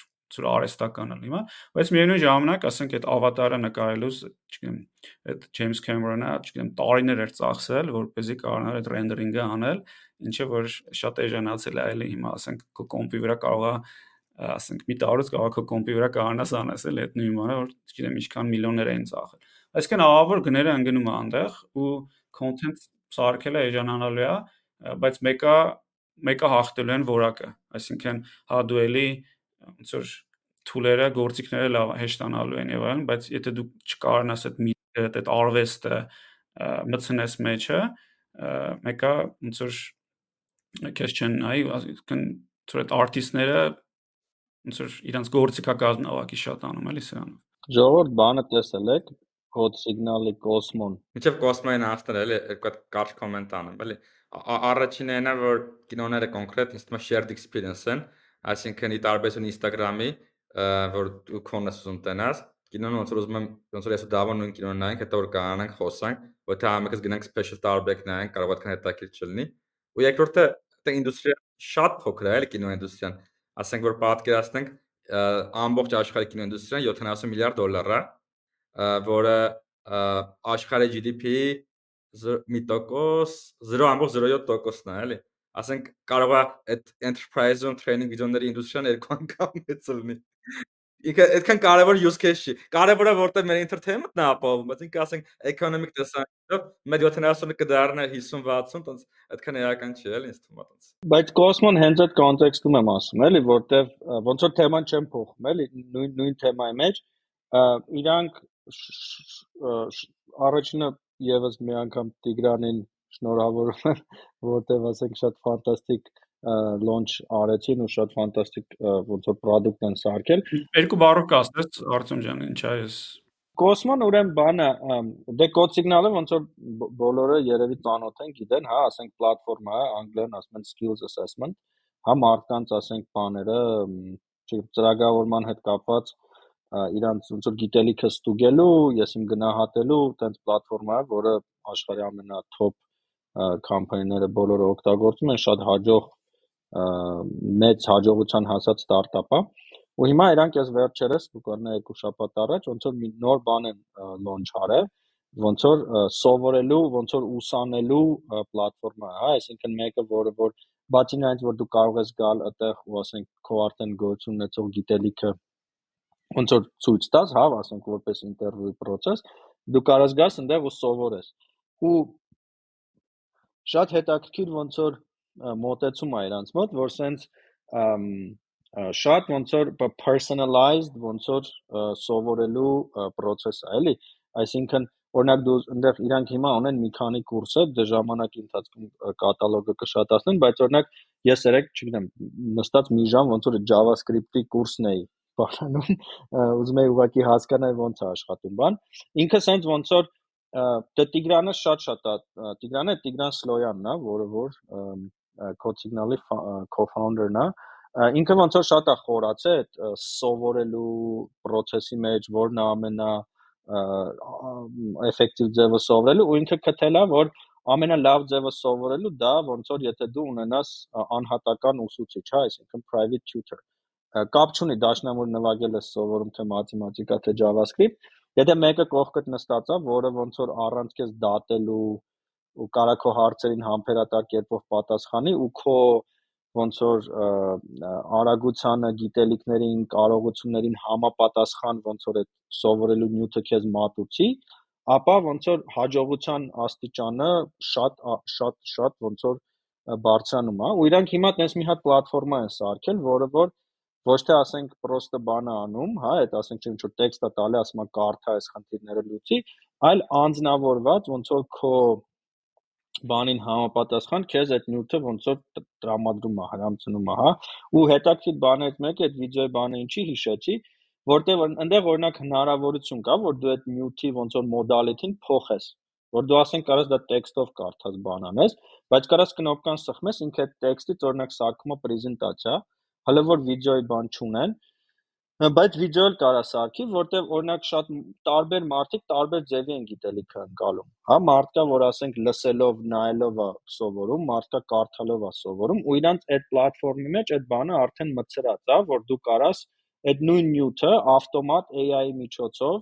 [SPEAKER 1] արեստական է հիմա բայց միևնույն ժամանակ ասենք այդ ավատարը նկարելուց չգիտեմ այդ Ջեյմս Քեմերոնը չգիտեմ տարիներ էր ծախսել որպեսզի կարողանար այդ ռենդերինգը անել ինչը որ շատ էժանացել է այլ հիմա ասենք քո կոմպի վրա կարողա ասենք մի տարուց կարող քո կոմպի վրա կարողանաս անես էլ այդ նույն բանը որ չգիտեմ ինչքան միլիոններ են ծախել այսինքն ահավոր գները ընկնում է այնտեղ ու content սարքելը էժանանալու է բայց մեկը մեկը հաղթելու են որակը այսինքն հա դու էլի ոնց որ թուլերը գործիքները լավ հեշտանալու են եւ այլն բայց եթե դու չկարողանաս այդ միտքը այդ արվեստը մտցնես մեջը մեկը ոնց որ քեզ չեն այ այսինքն թող այդ արտիստները ոնց որ իրանց գործիքակազմն ավակի շատ անում էլի սրանով
[SPEAKER 2] ժողովուրդ բանը տեսել եք կոդ սիգնալի կոսմոն
[SPEAKER 3] Միջև կոսմոյին հասնել էլի երկու հատ կարճ կոմենտ անեմ էլի առաջինը այնա որ կինոները կոնկրետ ինձ թվում է shared experience են այսինքն ի տարբերություն Instagram-ի որ դու քոնես ուզում տնաս կինոն ոնց որ ուզում եմ ոնց որ ես ու Դավոն նույն կինոն նայենք հետո որ կանանք խոսանք որ թե ամենքս գնանք special տարբերակ նայենք կարող է հետաքրքիր չլինի ու երկրորդը դա ինդուստրիա շատ փոքր է էլի կինո ինդուստրիան ասենք որ պատկերացնենք ամբողջ աշխարհի կինո ինդուստրիան 70 միլիարդ դոլար է որը աշխարհի GDP-ի մի տոկոս 0.07%-ն է, էլի։ Ասենք կարող է այդ enterprise-ում training վիդեոների ինդուստրիան երկու անգամ մեծ լինի։ Ինքը այդքան կարևոր use case չի։ Կարևորը որտեղ մեր entertainment-ն է ապահովում, բայց ինքը ասենք economic տեսանկյունով մեր 70-ը կդառնա 50-60, տոնց այդքան էական չի, էլի ինձ թվում է տոնց։
[SPEAKER 2] Բայց Cosmon հենց այդ կոնտեքստում եմ ասում, էլի, որտեվ ոնց որ թեման չեմ փոխում, էլի, նույն նույն թեմայի մեջ իրանք առաջինը եւս մի անգամ Տիգրանին շնորհավորում եմ, որտեվ ասենք շատ ֆանտաստիկ launch արեցին ու շատ ֆանտաստիկ ոնց որ product են սարքել։
[SPEAKER 1] Երկու բառով կասես Արտем ջան, ինչա ես
[SPEAKER 2] Կոսմոն ուրեմն բանը դե կոդ սիգնալը ոնց որ բոլորը երևի ծանոթ են, գիտեն, հա, ասենք պլատֆորմա է, անգլերեն ասում են skills assessment, հա մարդկանց ասենք բաները, ծրագրավորման հետ կապված իրանց ոնց որ գիտելիքը ստուգելու, ես իմ գնահատելու տենց պլատֆորմա որը աշխարհի ամենաթոփ կամպանիները բոլորը օգտագործում են, շատ հաջող մեծ հաջողության հասած ստարտափ է։ Ու հիմա իրանք ես վերջերս բուկվալնա երկու շաբաթ առաջ ոնց որ մի նոր բան են launch արել, ոնց որ սովորելու, ոնց որ ուսանելու պլատֆորմա հա, այսինքն մեկը, որը որ բացի նրանից որ դու կարող ես գալ այդտեղ ու ասենք քո արդեն գոյություն ունեցող գիտելիքը ոնց որ ցույց տաս, հա, ասենք որպես ինտերվյուի process, դու կարաս գաս այնտեղ ու սովորես։ Ու շատ հետաքրքիր ոնց որ մոտեցում է իրանց մոտ, որ սենց շատ ոնց որ personalized ոնց որ սովորելու process է, էլի, այսինքն օրինակ դու այնտեղ իրանք հիմա ունեն մի քանի կուրսը, դե ժամանակի ընթացքում կատալոգը կշատացնեն, բայց օրինակ ես երեք, չգիտեմ, նստած մի ժամ ոնց որ JavaScript-ի կուրսն էի բաժանում, ուզում եի ուղղակի հասկանալ ոնց է աշխատում բան։ Ինքը սենց ոնց որ դե Տիգրանը շատ-շատ է, Տիգրանը Տիգրան Սլոյանն է, որը որ Code Signal-ի co-founder-ն է, ինքը ոնց որ շատ է խորացել այդ սովորելու process-ի մեջ, որն է ամենա էֆեկտիվ ձևը սովորելու ու ինքը գտել է որ ամենալավ ձևը սովորելու դա ոնց որ եթե դու ունենաս անհատական ուսուցիչ, հա, այսինքն private tutor կապ չունի դաշնամուր նվագել ես սովորում թե մաթեմատիկա թե JavaScript, եթե մեկը կողքդ նստած է, որը ոնց որ առանց քեզ դատելու ու կարա քո հարցերին համբերատար կերպով պատասխանի ու քո ոնց որ արագությանը, գիտելիքներին, կարողություններին համապատասխան ոնց որ այդ սովորելու նյութը քեզ մատուցի, ապա ոնց որ հաջողության աստիճանը շատ շատ շատ ոնց որ բարձրանում է ու իրանք հիմա տես մի հատ պլատֆորմա են սարքել, որը որ ոչ թե ասենք պրոստը բանը անում, հա, այդ ասենք ինչ որ տեքստը տալի, ասում է կարդա այս խնդիրները լուծի, այլ անձնավորված ոնց որ քո բանին համապատասխան քեզ այդ նյութը ոնց որ տրամադրում է, հրամցնում է, հա։ Ու հետաքրքիր բաներից մեկը այդ վիդեոյի բանը ինչի հիշեցի, որտեղ այնտեղ օրինակ հնարավորություն կա, որ դու այդ նյութի ոնց որ մոդալիթին փոխես, որ դու ասենք կարաս դա տեքստով կարդաս բան անես, բայց կարաս կնոպկան սխմես, ինքը այդ տեքստից օրինակ սարքում է պրեզենտացիա, հələ որ վիդեոյի բան չունեն, բայց վիդեո էլ կարա սարքի, որտեղ օրինակ շատ տարբեր մարդիկ տարբեր ձևի են գիտելիքը ընկալում։ Հա, մարդ կա, որ ասենք լսելով, նայելով է սովորում, մարդ կա կարդալով է սովորում, ու իրանց այդ պլատֆորմի մեջ այդ բանը արդեն մցրած է, որ դու կարաս այդ նույն նյութը ավտոմատ AI-ի միջոցով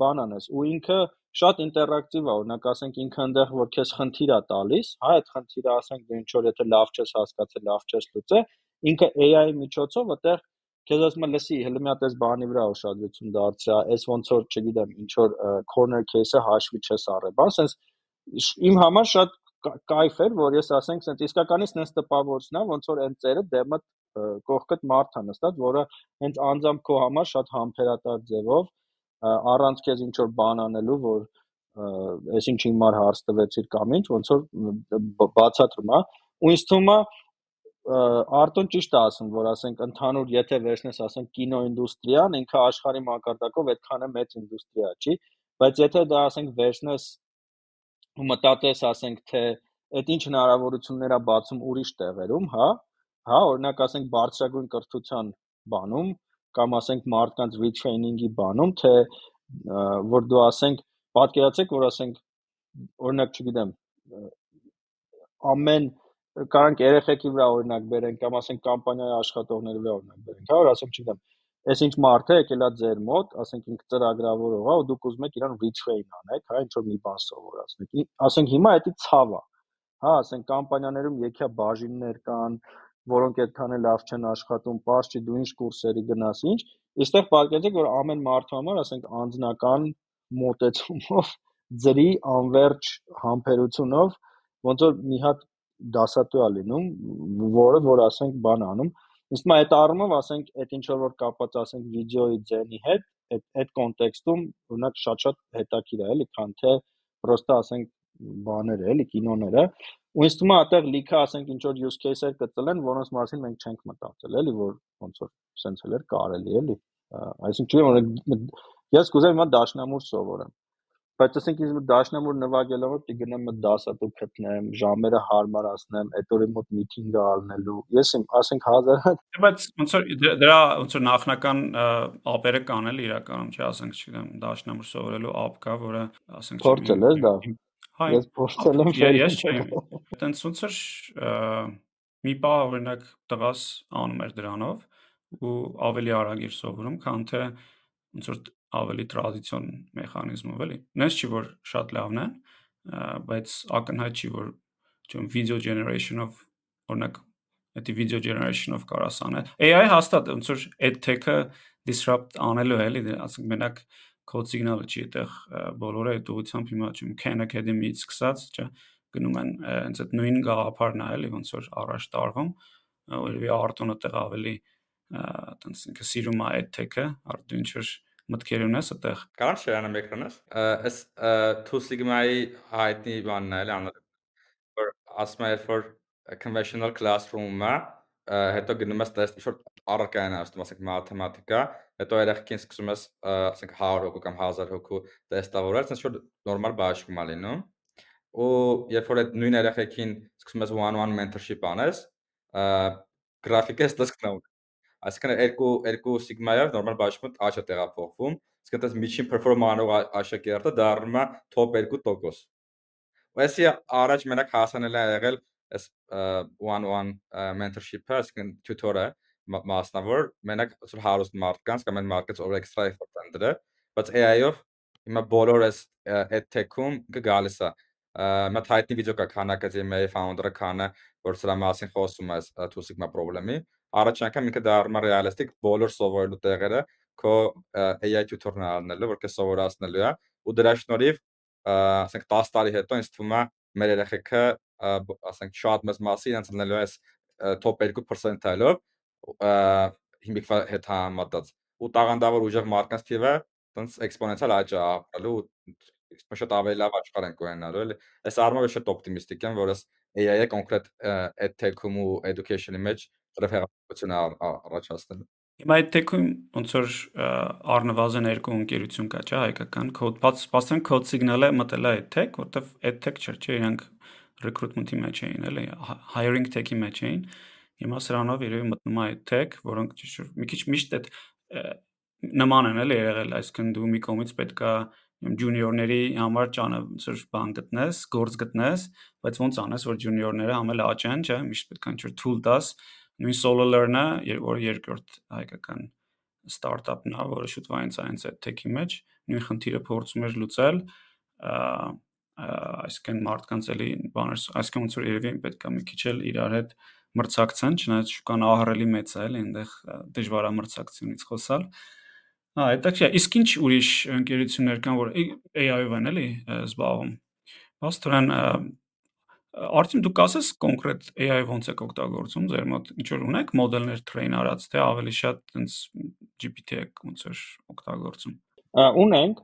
[SPEAKER 2] բան անես ու ինքը շատ ինտերակտիվ է, օրինակ ասենք ինքը այնտեղ որ քեզ խնդիր է տալիս, հա, այդ խնդիրը ասենք դու ինչ որ եթե լավ չես հասկացել, լավ չես լուծել, ինքը AI-ի միջոցով այդտեղ քեզ ասում է լսի, հələ մի հատ էս բանի վրա ուշադրություն դարձրա, էս ոնց որ, չգիտեմ, ինչ որ corner case-ը հաշվի չես առել, բան, sense իմ համար շատ կայֆ էր, որ ես ասենք, sense իսկականից sense տպավորությունա, ոնց որ այն ծերը դեմը կողքդ մարդ է նստած, որը հենց անձամբ քո համար շատ համբերատար ձևով առանց քեզ ինչ որ բան անելու, որ այսինչ հիմար հարց տվեցիր կամ ինչ, ոնց որ բացատրում է, ու ինձ թվում է Արտոն ճիշտ է ասում, որ ասենք ընդհանուր եթե վերցնես ասենք կինոինդուստրիան, ինքը աշխարհի մակարդակով այդքան է մեծ ինդուստրիա, չի, բայց եթե դա ասենք վերցնես ու մտածես ասենք թե այդ ինչ հնարավորություններ է բացում ուրիշ տեղերում, հա, հա, օրինակ ասենք բարձրագույն կրթության բանում կամ ասենք մարդկանց retraining-ի բանում, թե որ դու ասենք պատկերացեք, որ ասենք օրինակ չգիտեմ ամեն կարանք երեխեքի վրա օրինակ բերենք կամ ասենք կամպանիայի աշխատողների վրա օրինակ բերենք, հա, որ ասենք չգիտեմ, այս ինչ մարդ է եկել է ձեր մոտ, ասենք ինքը ծրագրավորող է, ու դուք ուզում եք իրան retrain անեք, հա, ինչ որ մի բան սովորացնեք։ Ասենք հիմա դա ցավ է։ Հա, ասենք կամպանիաներում եկա բաժիններ կան, որոնք այդքան էլ լավ չեն աշխատում, པարզ չի դու ինչ կուրսերի գնաս, ինչ։ Իստեղ պատկերացեք, որ ամեն մարդու համար, ասենք անձնական մոտեցումով, ձրի անverջ համբերությունով ոնց որ մի հատ դասատու է լինում, որը որ ասենք բան անում։ Իսկ մա այդ առումով ասենք այդ ինչ որ կապված ասենք վիդեոյի ձենի հետ, այդ այդ կոնտեքստում օրինակ շատ-շատ հետաքրիր է, էլի, քան թե պրոստը ասենք բաները, էլի, կինոները։ Ու ինձ թվում է այդտեղ լիքը ասենք ինչ որ use case-եր կծլեն, որոնց մասին մենք չենք մտածել, էլի, որ ոնց որ սենց էլ էր կարելի, էլի։ Այսինքն չեմ, ես կուզեմ հիմա դաշնամուր սովորեմ բայց ասենք ինձ մոտ դաշնամուր նվագելով պիտի գնամ մտ դասատու գտնեմ, ժամերը հարմարացնեմ, այդ օրի մոտ միտինգ ալնելու։ Ես իմ ասենք 1000
[SPEAKER 1] Բայց ոնց որ դրա ոնց որ նախնական ապերը կան էլ իրականում, չի ասենք, չգիտեմ, դաշնամուր սովորելու ապ կա, որը ասենք
[SPEAKER 2] փորձել ես դա։
[SPEAKER 1] Հայ,
[SPEAKER 2] ես փորձել եմ
[SPEAKER 1] ես չեմ։ Այտենց ոնց որ մի բա օրինակ տղաս անում էր դրանով ու ավելի արագ էր սովորում, քան թե ոնց որ ավելի տրադիցիոն մեխանիզմով էլի։ Նենց չի որ շատ լավն է, բայց ակնհայտ չի որ չեմ video generation-ով օրինակ դա video generation-ով կարաս անել։ AI հաստատ ոնց որ այդ tech-ը disrupt անելու է էլի, ասենք մենակ code signal-ը չի այդեղ բոլորը այդ ուղղությամբ հիմա չեմ Khan Academy-ից սկսած, չէ, գնում են հենց այդ նույն գաղափարն է էլի ոնց որ առաջ տարվում, որովի արտոնը տեղ ավելի այտենց ինքը սիրում է այդ ինչ որ մտքեր ունես այդտեղ։
[SPEAKER 3] Կարամ շերանամ էկրանս։ Այս 2 sigma-ի հայտնի բանն է, էլի անալ որ ասում է որ conventional classroom-ը հետո գնում ես տեստ ինչ որ առարկային ասում ասենք մաթեմատիկա, հետո երեխեքին սկսում ես ասենք 100 հոգու կամ 1000 հոգու տեստավորել, ասես որ նորմալ բաշխում է լինում։ Ու երբ որ այդ նույն երեխեքին սկսում ես one-on-one mentorship անես, գրաֆիկը ստացվում Այսինքն երկու երկու սիգմայով նորմալ բաժնում աչը տեղափոխվում, իսկ այդպես միջին perform անող աշակերտը դառնում է top 2%։ Այսի առաջ մենակ հասանել է եղել այս one-on-one mentorship-ը, այսինքն tutor-ը մասնավոր, մենակ ասել հարուստ մարդկանց կամ այն մարդկանց ով էքստրա effort են դրել, բայց AI-ով հիմա բոլոր այս այդ tech-ում գալիս է մտ հայտնի վիդեո կա քան ակադեմիայի founder-ը քանը որ սրա մասին խոսում է 2 sigma problem-ի առաջ անգամ ինքը դառնում է ռեալիստիկ բոլոր սովորելու տեղերը քո AI tutor-ն առնելու, որ քեզ սովորացնելու է ու դրա շնորհիվ ասենք 10 տարի հետո ինձ թվում է մեր երեխեքը ասենք շատ մեծ մասի իրենց լնելու է top 2 percentile-ով հիմիկվա հետ համատած ու տաղանդավոր ուժեղ մարդկանց թիվը տենց էքսպոնենցիալ աճ ապրելու իսկ շատ ավելի լավ աշխարհ են կոյանալու էլի այս առումով շատ օպտիմիստիկ եմ որ այս AI-ը կոնկրետ այդ tech-ում ու education-ի մեջ ռեֆերենսություն առաջացնելու։
[SPEAKER 1] Հիմա այդ թեքում ոնց որ առնվազն երկու ընկերություն կա, չէ՞, հայկական code, բացեն code signal-ը մտել է այդ tech, որտեվ այդ tech չէր, չէ, իրանք recruitment-ի մեջ էին, էլի, hiring tech-ի մեջ էին։ Հիմա սրանով երևի մտնում է այդ tech, որոնք ճիշտ մի քիչ միշտ այդ նման են էլի եղել, այսինքն դու մի կողմից պետքա ջունիորների համար ճանը որ բան գտնես, գործ գտնես, բայց ոնց անես, որ ջունիորները համել աճեն, չէ, միշտ պետք է ինչ-որ tool տաս, նույն solo learn-ը, որ երկրորդ հայկական ստարտափն է, որը շուտվային science tech-ի մեջ նույն խնդիրը փորձում էր լուծել, այսինքն մարդկանց էլի բաներ, այսինքն ոնց որ երևի պետք է մի քիչ էլ իրար հետ մրցակցեն, չնայած շուկան ահռելի մեծ է, էլի այնտեղ դժվար է մրցակցությունից խոսալ։ Հա, հետաքրքիր է։ Իսկ ինչ ուրիշ ընկերություններ կան, որ AI-ով են էլի զբաղվում։ Բաց թրան Արդյոք դուք ասես կոնկրետ AI ոնց եք օգտագործում ձեր մոտ ինչ որ ունեք մոդելներ train արած թե ավելի շատ տենց GPT եք ոնց որ օգտագործում
[SPEAKER 2] Ունենք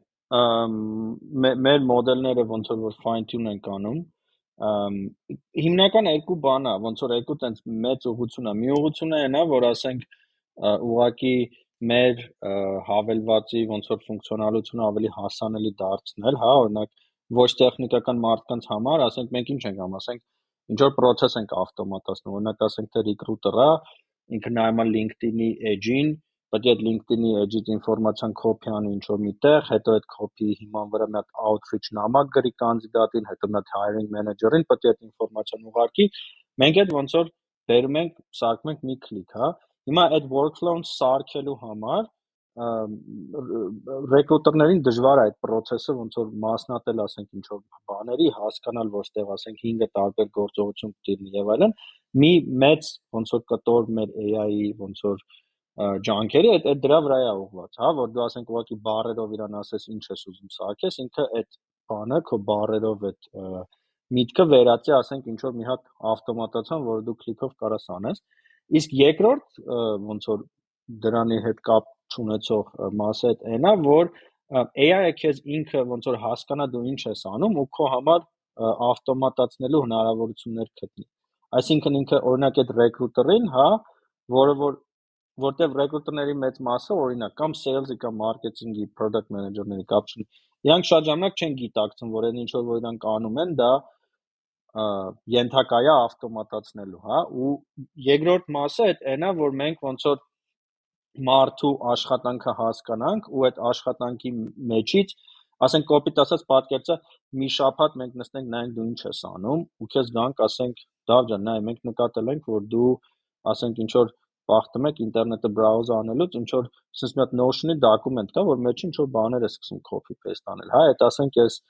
[SPEAKER 2] մեր մոդելները ոնց որ fine tune ենք անում հիմնական երկու բան է ոնց որ երկու տենց մեծ ուղղություն է մի ուղղությունը է նա որ ասենք ուղակի մեր հավելվածի ոնց որ ֆունկցիոնալությունը ավելի հասանելի դարձնել, հա, օրինակ ոչ տեխնիկական մարդկանց համար, ասենք մենք ինչ ենք անում, ասենք ինչ որ process ենք ավտոմատացնում, օրինակ ասենք թե recruiter-ը ինքը նայում է LinkedIn-ի edge-ին, պետք է LinkedIn-ի edge-ից ինֆորմացիան copy անի ինչ որ միտեղ, հետո այդ copy-ի հիման վրա մի հատ outreach նամակ գրի կանդիդատին, հետո մի հատ hiring manager-ին պետք է այդ ինֆորմացիան ուղարկի։ Մենք այդ ոնց որ բերում ենք, սարքում ենք մի քլիկ, հա։ Հիմա այդ workflow-ն սարքելու համար ռեկրուտերներին դժվար է այդ process-ը ոնց որ մասնատել, ասենք ինչ որ բաների, հասկանալ, որ ստեղ ասենք 5-ը տարբեր գործողություն դիրնի եւ այլն։ Մի մեծ ոնց որ կտոր մեր AI-ի ոնց որ ջանքերի այդ այդ դրա վրա է ուղված, հա, որ դու ասենք ուղղակի բարերով իրան ասես ինչ ես ուզում սարքես, ինքը այդ բանը քո բարերով այդ միտքը վերածի, ասենք ինչ որ մի հատ ավտոմատացան, որ դու քլիկով կարաս անես։ Իսկ երկրորդ ոնց որ դրանի հետ կապ չունեցող մասը այդ այնա, որ AI-ը քեզ ինքը ոնց որ հասկանա դու ինչ ես անում ու քո համար ավտոմատացնելու հնարավորություններ գտնի։ Այսինքն ինքը օրինակ այդ recruiter-ին, հա, որը որ որտեվ recruiter-ների մեծ մասը օրինակ կամ sales-ի կամ marketing-ի product manager-ների կապ չունի։ Իրանք շատ ժամանակ չեն գիտակցում, որ այն ինչ որ իրանք անում են, դա ենթակայա ավտոմատացնելու, հա, ու երկրորդ մասը այդ այնա, որ մենք ոնց որ մարդու աշխատանքը հասկանանք ու այդ աշխատանքի մեջից ասենք կոպիտ ասած պատկերացա մի շաբաթ մենք նստենք նայենք դու ինչ ես անում ու քեզ գանք ասենք դավ ջան նայ մենք նկատել ենք որ դու ասենք ինչ որ բախտում եք ինտերնետը browse անելուց ինչ որ sense մի հատ notion-ի դոկումենտ կա որ մեջ ինչ որ բաներ է սկսում copy paste անել հա այդ ասենք ես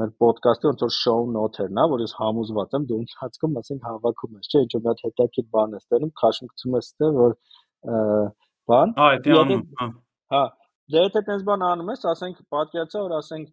[SPEAKER 2] մեր ոդկասթի ոնց որ show note-երն, հա, որ ես համոզված եմ դու ընթացքում ասենք հավաքում ես, չէ, ինչ որ մի հատ հետաքրքիր բան ես տենում, քաշում գցում ես դե որ բան։
[SPEAKER 1] Հա, դա անում, հա։
[SPEAKER 2] Հա, դե եթե տես բան անում ես, ասենք պատկերացա, որ ասենք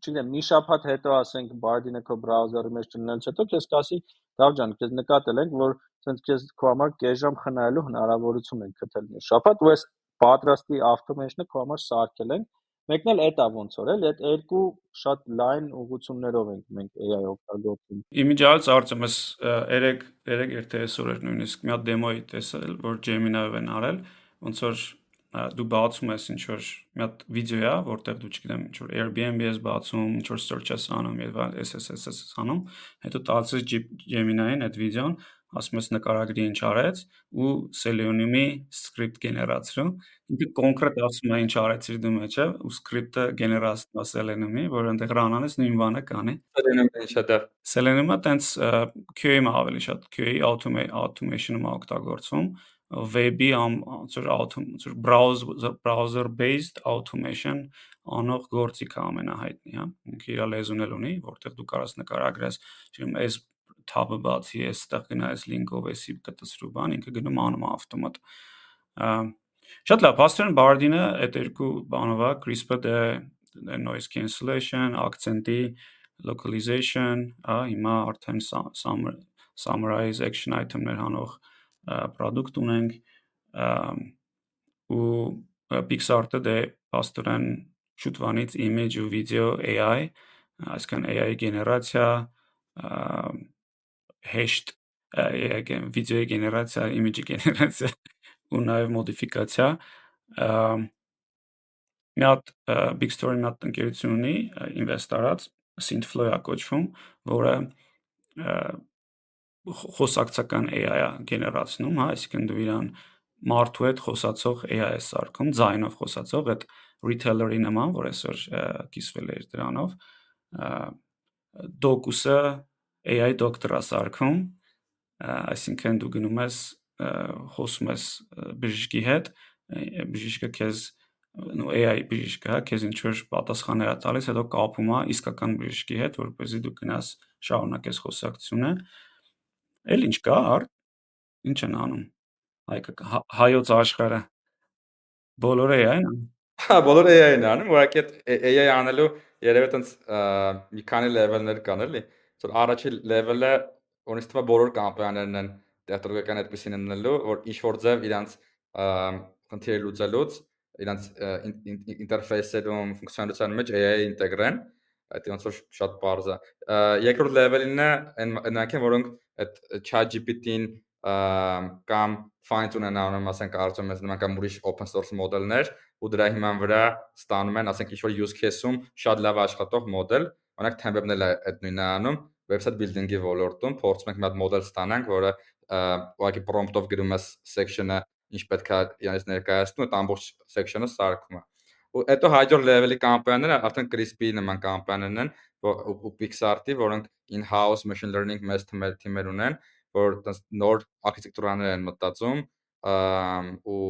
[SPEAKER 2] չգիտեմ, մի շաբաթ հետո ասենք Bardine քո բրաուզերի մեջ տնելուց հետո քեզ կասի, «Դավ ջան, քեզ նկատել ենք, որ ցենց քեզ քո համար կես ժամ խնայելու հնարավորություն ենք գտել մի շաբաթ, ու այս պատրաստի automation-ը քո համար սարքել ենք»։ Մեկն էլ էտա ոնց որ էլ այդ երկու շատ լայն ուղություններով ենք մենք AI օգտագործում։
[SPEAKER 1] Իմիջիայից արծեմ ես 3 3 երթե այսօր էր նույնիսկ մի հատ դեմոյի տեսել, որ Gemini-ով են արել ոնց որ դու բացում ես ինչ որ մի հատ վիդեո է, որտեղ դու չգիտեմ ինչ որ Airbnb ես բացում, ինչ որ search ես անում եւ SSS անում, հետո տալիս ես Gemini-ին այդ վիդեոն, ասում ես նկարագրի ինչ արեց ու Selenium-ի script գեներացրու։ Ինքը կոնկրետ ասում է ինչ արեցիր դու մեջը ու script-ը գեներացնում է Selenium-ի, որ այնտեղ run անես նույն բանը կանի։
[SPEAKER 3] Selenium-ը ինչա դա։
[SPEAKER 1] Selenium-ը տենց QA-ը ավելի շատ QA automation-ում է օգտագործում web-ի ոնց որ ոնց որ browser browser based automation անող գործիքը ամենահայտնի, հա։ Ինքը իր լեզուն էլ ունի, որտեղ դու կարաս նկարագրես, չգիտեմ, այս tab-ը բացի, այստեղ գնայես link-ով էսի կտսրու բան, ինքը գնում անում ավտոմատ։ Շատ լավ, Pastor Bardine այդ երկու բանով է, CRISPR դե noise cancellation, accent-ի localization, հա, հիմա արդեն summarize action item-ներ հանող product ունենք ու Pixar-ը դե աստորեն շուտվանից image ու video AI, այսինքն AI գեներացիա, hash again video գեներացիա, image գեներացիա ու նաև մոդիֆիկացիա մի հատ big story մի հատ ընկերություն ունի invest արած Synthflow-ա կոչվում, որը խոսակցական AI-ա գեներացնում, հա, այսինքն դու իրան մարդու հետ խոսացող AI է սարքում, ձայնով խոսացող այդ retailer-ի նման, որ այսօր կիսվել էր դրանով, Docus-ը AI դոկտորա սարքում, այսինքն դու գնում ես խոսում ես բժիշկի հետ, բժիշկը քեզ նո AI բժիշկը, հա, քեզ ինչ որ պատասխաններ է տալիս, հետո կապում է իսկական բժիշկի հետ, որպեսզի դու գնաս շարունակես խոսակցությունը Էլ ինչ կա, արդ ինչ են անում։ Հայկը հա, հայոց աշխարհը բոլորը AI-ն անում։
[SPEAKER 3] Հա, բոլորը AI-ն անում, որակի այդ AI անելու երևի տենց մի քանի level-ներ կան էլի։ Որ առաջի level-ը որից թվա բոլոր կամպանիաներն են տեխնոլոգիական այդպեսին ըննելու, որ ինչ որ ձև իրանց խնդիրը լուծելուց իրանց ինտերֆեյսերում ֆունկցիոնալության մեջ AI ինտեգրեն, այդ ոնց որ շատ բարձ է։ Երկրորդ է այն նրանք են, որոնք այդ ChatGPT-ին կամ fine tune-ն անում, ասենք կարծում ես նման կամ ուրիշ open source մոդելներ ու դրա հիման վրա ստանում են, ասենք ինչ որ use case-ում շատ լավ աշխատող մոդել, օրինակ Template-ն էլ է այդ նույնը անում, website building-ի ոլորտում փորձում ենք մի հատ մոդել ստանանք, որը ուղղակի prompt-ով գրում ես section-ը ինչ պետք է իրենց ներկայացնում, այդ ամբողջ section-ը սարքում է ու հետո հաջորդ level-ի կամպանիաները արդեն CRISP-ի նման կամպանիաներն են ու PixArt-ի, որոնք in-house machine learning մեծ թիմեր ունեն, որ նոր արխիտեկտուրաներ են մտածում ու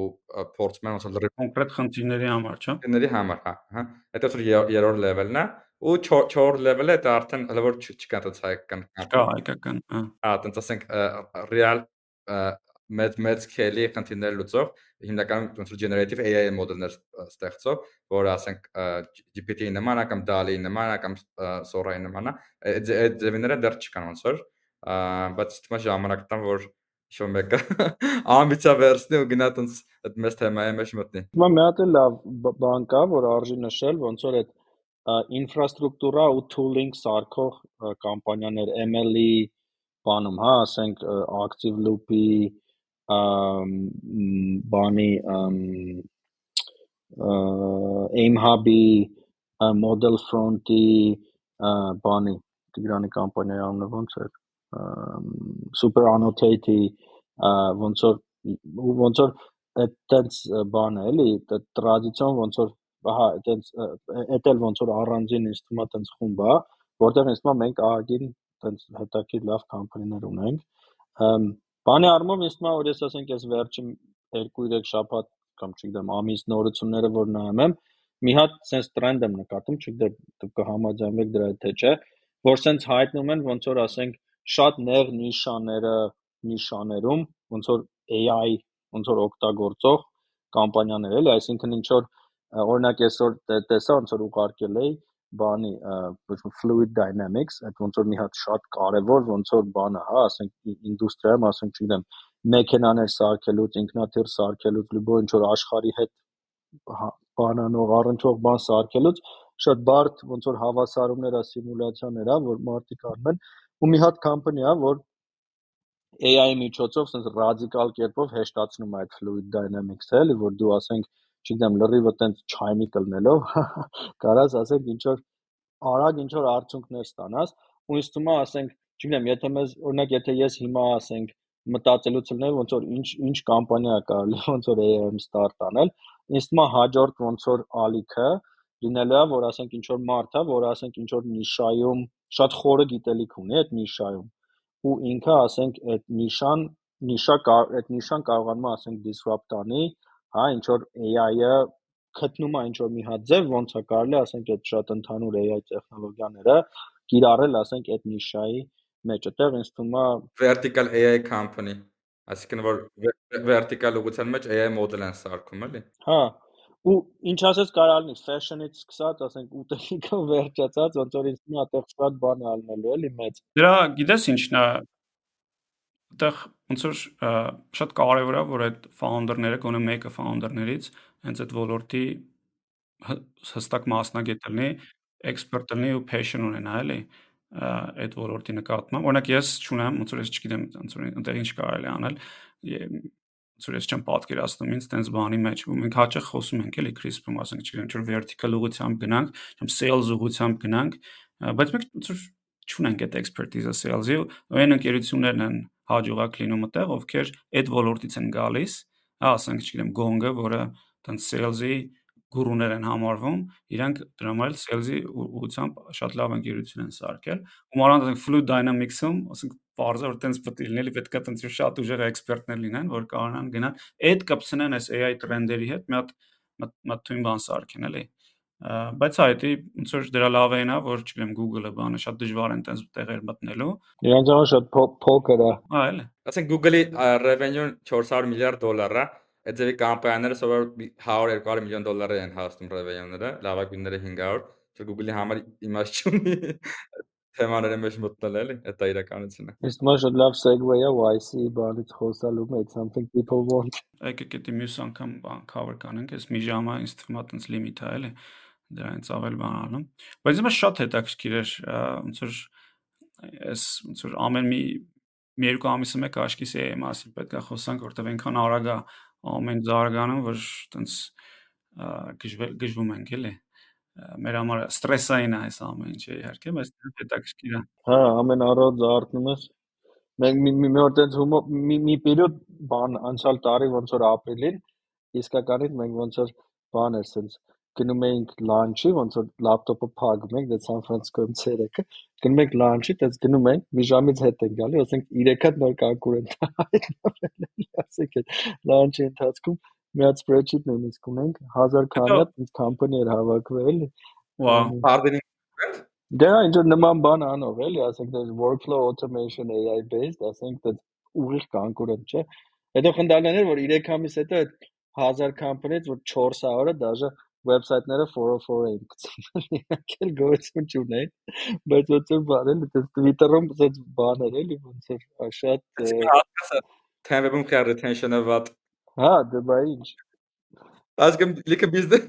[SPEAKER 3] փորձում են ոնց որ
[SPEAKER 1] կոնկրետ խնդիրների համար, չէ՞։
[SPEAKER 3] Խնդիրների համար, հա, հա։ Հետո որ երրորդ level-ն է ու չորրորդ level-ը դա արդեն հələ որ չկա տենց հայկական։
[SPEAKER 1] Կա հայկական, հա։
[SPEAKER 3] Հա, տենց ասենք real մեծ մեծ քելի խնդիրներ լուծող հիմնականում ոնց որ generative AI մոդելներ ստեղծող, որը ասենք GPT-ի նման է կամ DALL-ի նման է կամ Sora-ի նման է, այդ ձևները դեռ չկան ոնց որ, բայց է ժամանակ տան որ շո մեկը [LAUGHS] ամբիցիա վերցնի ու գնա տենց այդ մեծ թեմայի մեջ մտնի։
[SPEAKER 2] Հիմա մի հատ լավ բան կա, որ արժի նշել, ոնց որ այդ ինֆրաստրուկտուրա ու tooling սարքող կամպանիաներ ML-ի բանում, հա, ասենք active loop-ի բանի aim hub-ի model front-ի բանի Տիգրանի կամպանիայի անունը ո՞նց էր super annotate-ի ոնց որ ոնց որ այդ տենց բան է էլի տրադիցիոն ոնց որ ահա տենց էդ էլ ոնց որ առանձին ինձ թվում է տենց խումբ է որտեղ ինձ թվում է մենք ահագին տենց հետաքրքիր լավ կամպանիներ ունենք Բանի առումով ինձ թվում է, որ ես ասենք այս վերջին 2-3 շաբաթ կամ չգիտեմ, ամիս նորությունները որ նայում եմ, մի հատ sense trend եմ նկատում, չգիտեմ, դուք կհամաձայնվեք դրա հետ թե չէ, որ sense հայտնում են ոնց որ ասենք շատ նեղ նիշաները նիշաներում, ոնց որ AI ոնց որ օգտագործող կամպանիաներ էլի, այսինքն ինչ որ օրինակ այսօր տեսա ոնց որ ուղարկել էի բանի fluid dynamics, այդ ոնց որ մի հատ շատ կարևոր ոնց որ բանը, հա, ասենք ինդուստրիայում, ասենք, չգիտեմ, մեքենաներ սարքելուց, ինքնաթիռ սարքելուց, լուբո ինչ որ աշխարհի հետ բանանող առնչող բան սարքելուց շատ բարդ ոնց որ հավասարումներ է, սիմուլյացիաներ է, որ մարդիկ անում են ու մի հատ կամպանիա, որ AI-ի միջոցով sense ռադիկալ կերպով հեշտացնում է այդ fluid dynamics-ը, էլի, որ դու ասենք չգիտեմ, լրիվը տենց չայնի կլնելով, [LAUGHS] կարաս ասենք ինչ որ արագ ինչ որ արդյունքներ ստանաս, ու ինձ թվում է, ասենք, չգիտեմ, եթե մեզ օրինակ եթե ես հիմա ասենք մտածելուց լիներ ոնց որ ինչ ինչ կամպանիա կարելի [LAUGHS] ոնց որ AM start անել, ինձ թվում է հաջորդ ոնց որ ալիքը լինելու է, որ ասենք ինչ որ մարդ է, որ ասենք ինչ որ նիշայում շատ խորը գիտելիք ունի այդ նիշայում ու ինքը ասենք այդ նիշան նիշա այդ նիշան կարողանում է ասենք disrupt անի հա ինչ որ AI-ը գտնում է ինչ որ մի հատ ձև, ոնց է կարելի ասենք այդ շատ ընդհանուր AI տեխնոլոգիաները կիրառել, ասենք այդ նիշայի մեջ, այդտեղ ինձ թվում է
[SPEAKER 3] vertical AI company, այսինքն որ vertical ուղղության մեջ AI մոդել են սարքում, էլի։
[SPEAKER 2] Հա, ու ինչ ասես կարող լինի fashion-ից սկսած, ասենք ուտելիքով վերջացած, ոնց որ ինձ թվում է այդտեղ շատ բան ալնելու էլի մեծ։
[SPEAKER 1] Դրա գիտես ինչն է, այդտեղ ոնց որ շատ կարևոր է որ այդ ֆաունդերները գոնե մեկը ֆաունդերներից հենց այդ ոլորտի հստակ մասնագետ լինի, էքսպերտ լինի ու passion ունենա, էլի այդ ոլորտի նկատմամբ։ Օրինակ ես ճունեմ, ոնց որ ես չգիտեմ, ոնց որ այնտեղ ինչ կարելի անել, ոնց որ ես չեմ պատկերացնում ինձ տենց բանի մեջ ու մենք հաճախ խոսում ենք էլի CRISP-ում, ասենք չգիտեմ, ինչ որ vertical ուղղությամբ գնանք, կամ sales ուղղությամբ գնանք, բայց մենք ոնց որ չունենք այդ expertise-ը sales-ի այն ընկերություններն են հաջողակ լինում այդտեղ, ովքեր այդ ոլորտից են գալիս, հա, ասենք, չգիտեմ, Gong-ը, որը տենց sales-ի գուրուներ են համարվում, իրանք դրամ էլ sales-ի ուղղությամբ շատ լավ ընկերություն են սարքել։ Ու մանավանդ ասենք Fluid Dynamics-ում, ասենք, բարձր որ տենց պետք է լինի, պետք է տենց շատ ուժեղ էքսպերտներ լինեն, որ կարողանան գնալ այդ կապցնեն այս AI տրենդերի հետ, մի հատ մատ թույն բան սարքեն, էլի բայց այդի ոնց որ դրա լավ էնա որ չգիտեմ Google-ը բանը շատ դժվար են տես տեղեր մտնելու
[SPEAKER 2] իրանց համար շատ փոքր է
[SPEAKER 1] հա էլի
[SPEAKER 3] ասենք Google-ի revenue 400 միլիարդ դոլար է այդ ձևի կամպանիաները սովորաբար 100-200 միլիոն դոլար են հասնում revenue-ները լավագույնները 500 չէ Google-ի համար իմաստ չունի [LAUGHS] թեմաների մեջ մտնել էլի, դա իրականությունը։
[SPEAKER 2] Իսկ մա շատ լավ segue-ը YC բանից խոսալու մեջ something people want։
[SPEAKER 1] Եկեք էտի մյուս անգամ բան cover կանենք, այս մի ժամա ինձ թվում է տենց լիմիտ է էլի դրանից ավել բան անում։ Բայց իմը շատ հետաքրքիր էր, ոնց որ այս ոնց որ ամեն մի մի երկու ամիսը մեկ աշկիս է մասի պետք է խոսանք, որտեվ այնքան արագ է ամեն զարգանում, որ տենց գժվում ենք էլի մեր համար ստրեսային է այս ամեն ինչը իհարկե, բայց հետաքրքիր է։
[SPEAKER 2] Հա, ամեն առօր զարթնում ես։ Մենք մի մի օր տենց հումոր մի մի պերիոդ բան անցյալ տարի ոնց որ ապրիլին իսկականից մենք ոնց որ բան էր սենց գնում էինք լանչի, ոնց որ լապտոպը փակում ենք, դե Սան Ֆրանցիսկոյում ցերեկը, գնում ենք լանչի, դες գնում ենք, մի ժամից հետ ենք գալի, ասենք 3 հատ նոր կարկուր են հայտնվել, [LAUGHS] ասենք լանչի ընթացքում մի հատ spreadsheet նույնիսկ ունենք 1000 քանի հատ ինձ company էր հավաքվել
[SPEAKER 3] Wow, Hardening
[SPEAKER 2] Դե ինչ որ նման բան անող էլի, ասենք դա workflow automation AI based, ասենք դա ուղիղ կոնկուրենտ չէ։ Հետո խնդալն էր որ 3 ամիս հետո այդ 1000 company-ից որ 400-ը դաժե website-ները 404 էին գցում։ Եկել [LAUGHS] գոհություն չունեին, բայց ոնց որ բան էլի, դա Twitter-ում դες բան էր էլի, ոնց որ շատ
[SPEAKER 3] Թեւում քար retention-ը վատ
[SPEAKER 2] Հա, դե բա ինչ։
[SPEAKER 3] Ասկեմ լիքը բիզնես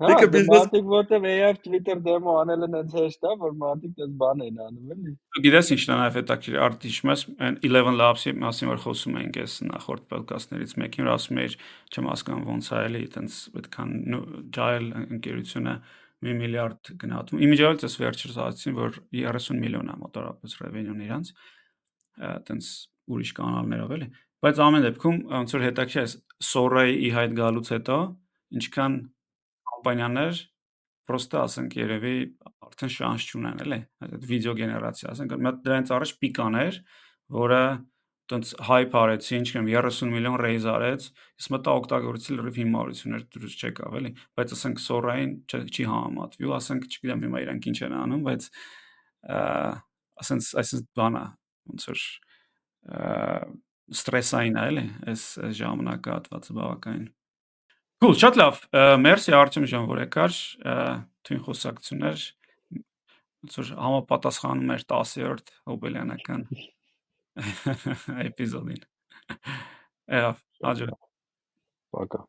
[SPEAKER 2] Դիքը բիզնես Մարդիկ որտեվ AR Twitter դեմո անել են հենց հեշտ է, որ մարդիկ դες բան են անում, էլի։ Դու
[SPEAKER 1] գիտես ինչն է նաև հետաքրիր արտիշում ես 11 Labs-ի մասին որ խոսում ենք ես նախորդ podcast-ներից մեկին, որ ասում էիր, չեմ հասկանում ոնց է էլի, այտենց պետքան Dial ընկերությունը մի միլիարդ գնահատում։ Image-ը ես վերջերս ասացին, որ 30 միլիոն է մոտավորապես revenue-ն իրանց, այտենց ուրիշ կանալներով էլի։ Բայց ամեն դեպքում ոնց որ հետաքրիր ես Sora-ի իհայտ գալուց հետո ինչքան կամպանիաներ պրոստը ասենք երևի արդեն շանս չունեն էլի այդ վիդեո գեներացիա ասենք մի հատ դրանից առաջ պիկաներ որը տոնց հայփ արեցի ինչքան 30 միլիոն ռեյզ արեց ես մտա օգտագործի լրիվ հիմարություններ դուրս չեկավ էլի բայց ասենք Sora-ին չի համեմատվի ու ասենք չգիտեմ հիմա իրանք ինչ են անում բայց ասենց այսպես բանա ոնց որ ստրեսային է էլի այս ժամանակահատվածը բավականին Cool, շատ լավ։ Մերսի Արտյոմ ջան, որ եկար, թույն խոսակցություններ ոնց որ համապատասխանում էր 10-րդ հոբելյանական [LAUGHS] էպիզոդին։ Ահա, հաջող։
[SPEAKER 2] Пока։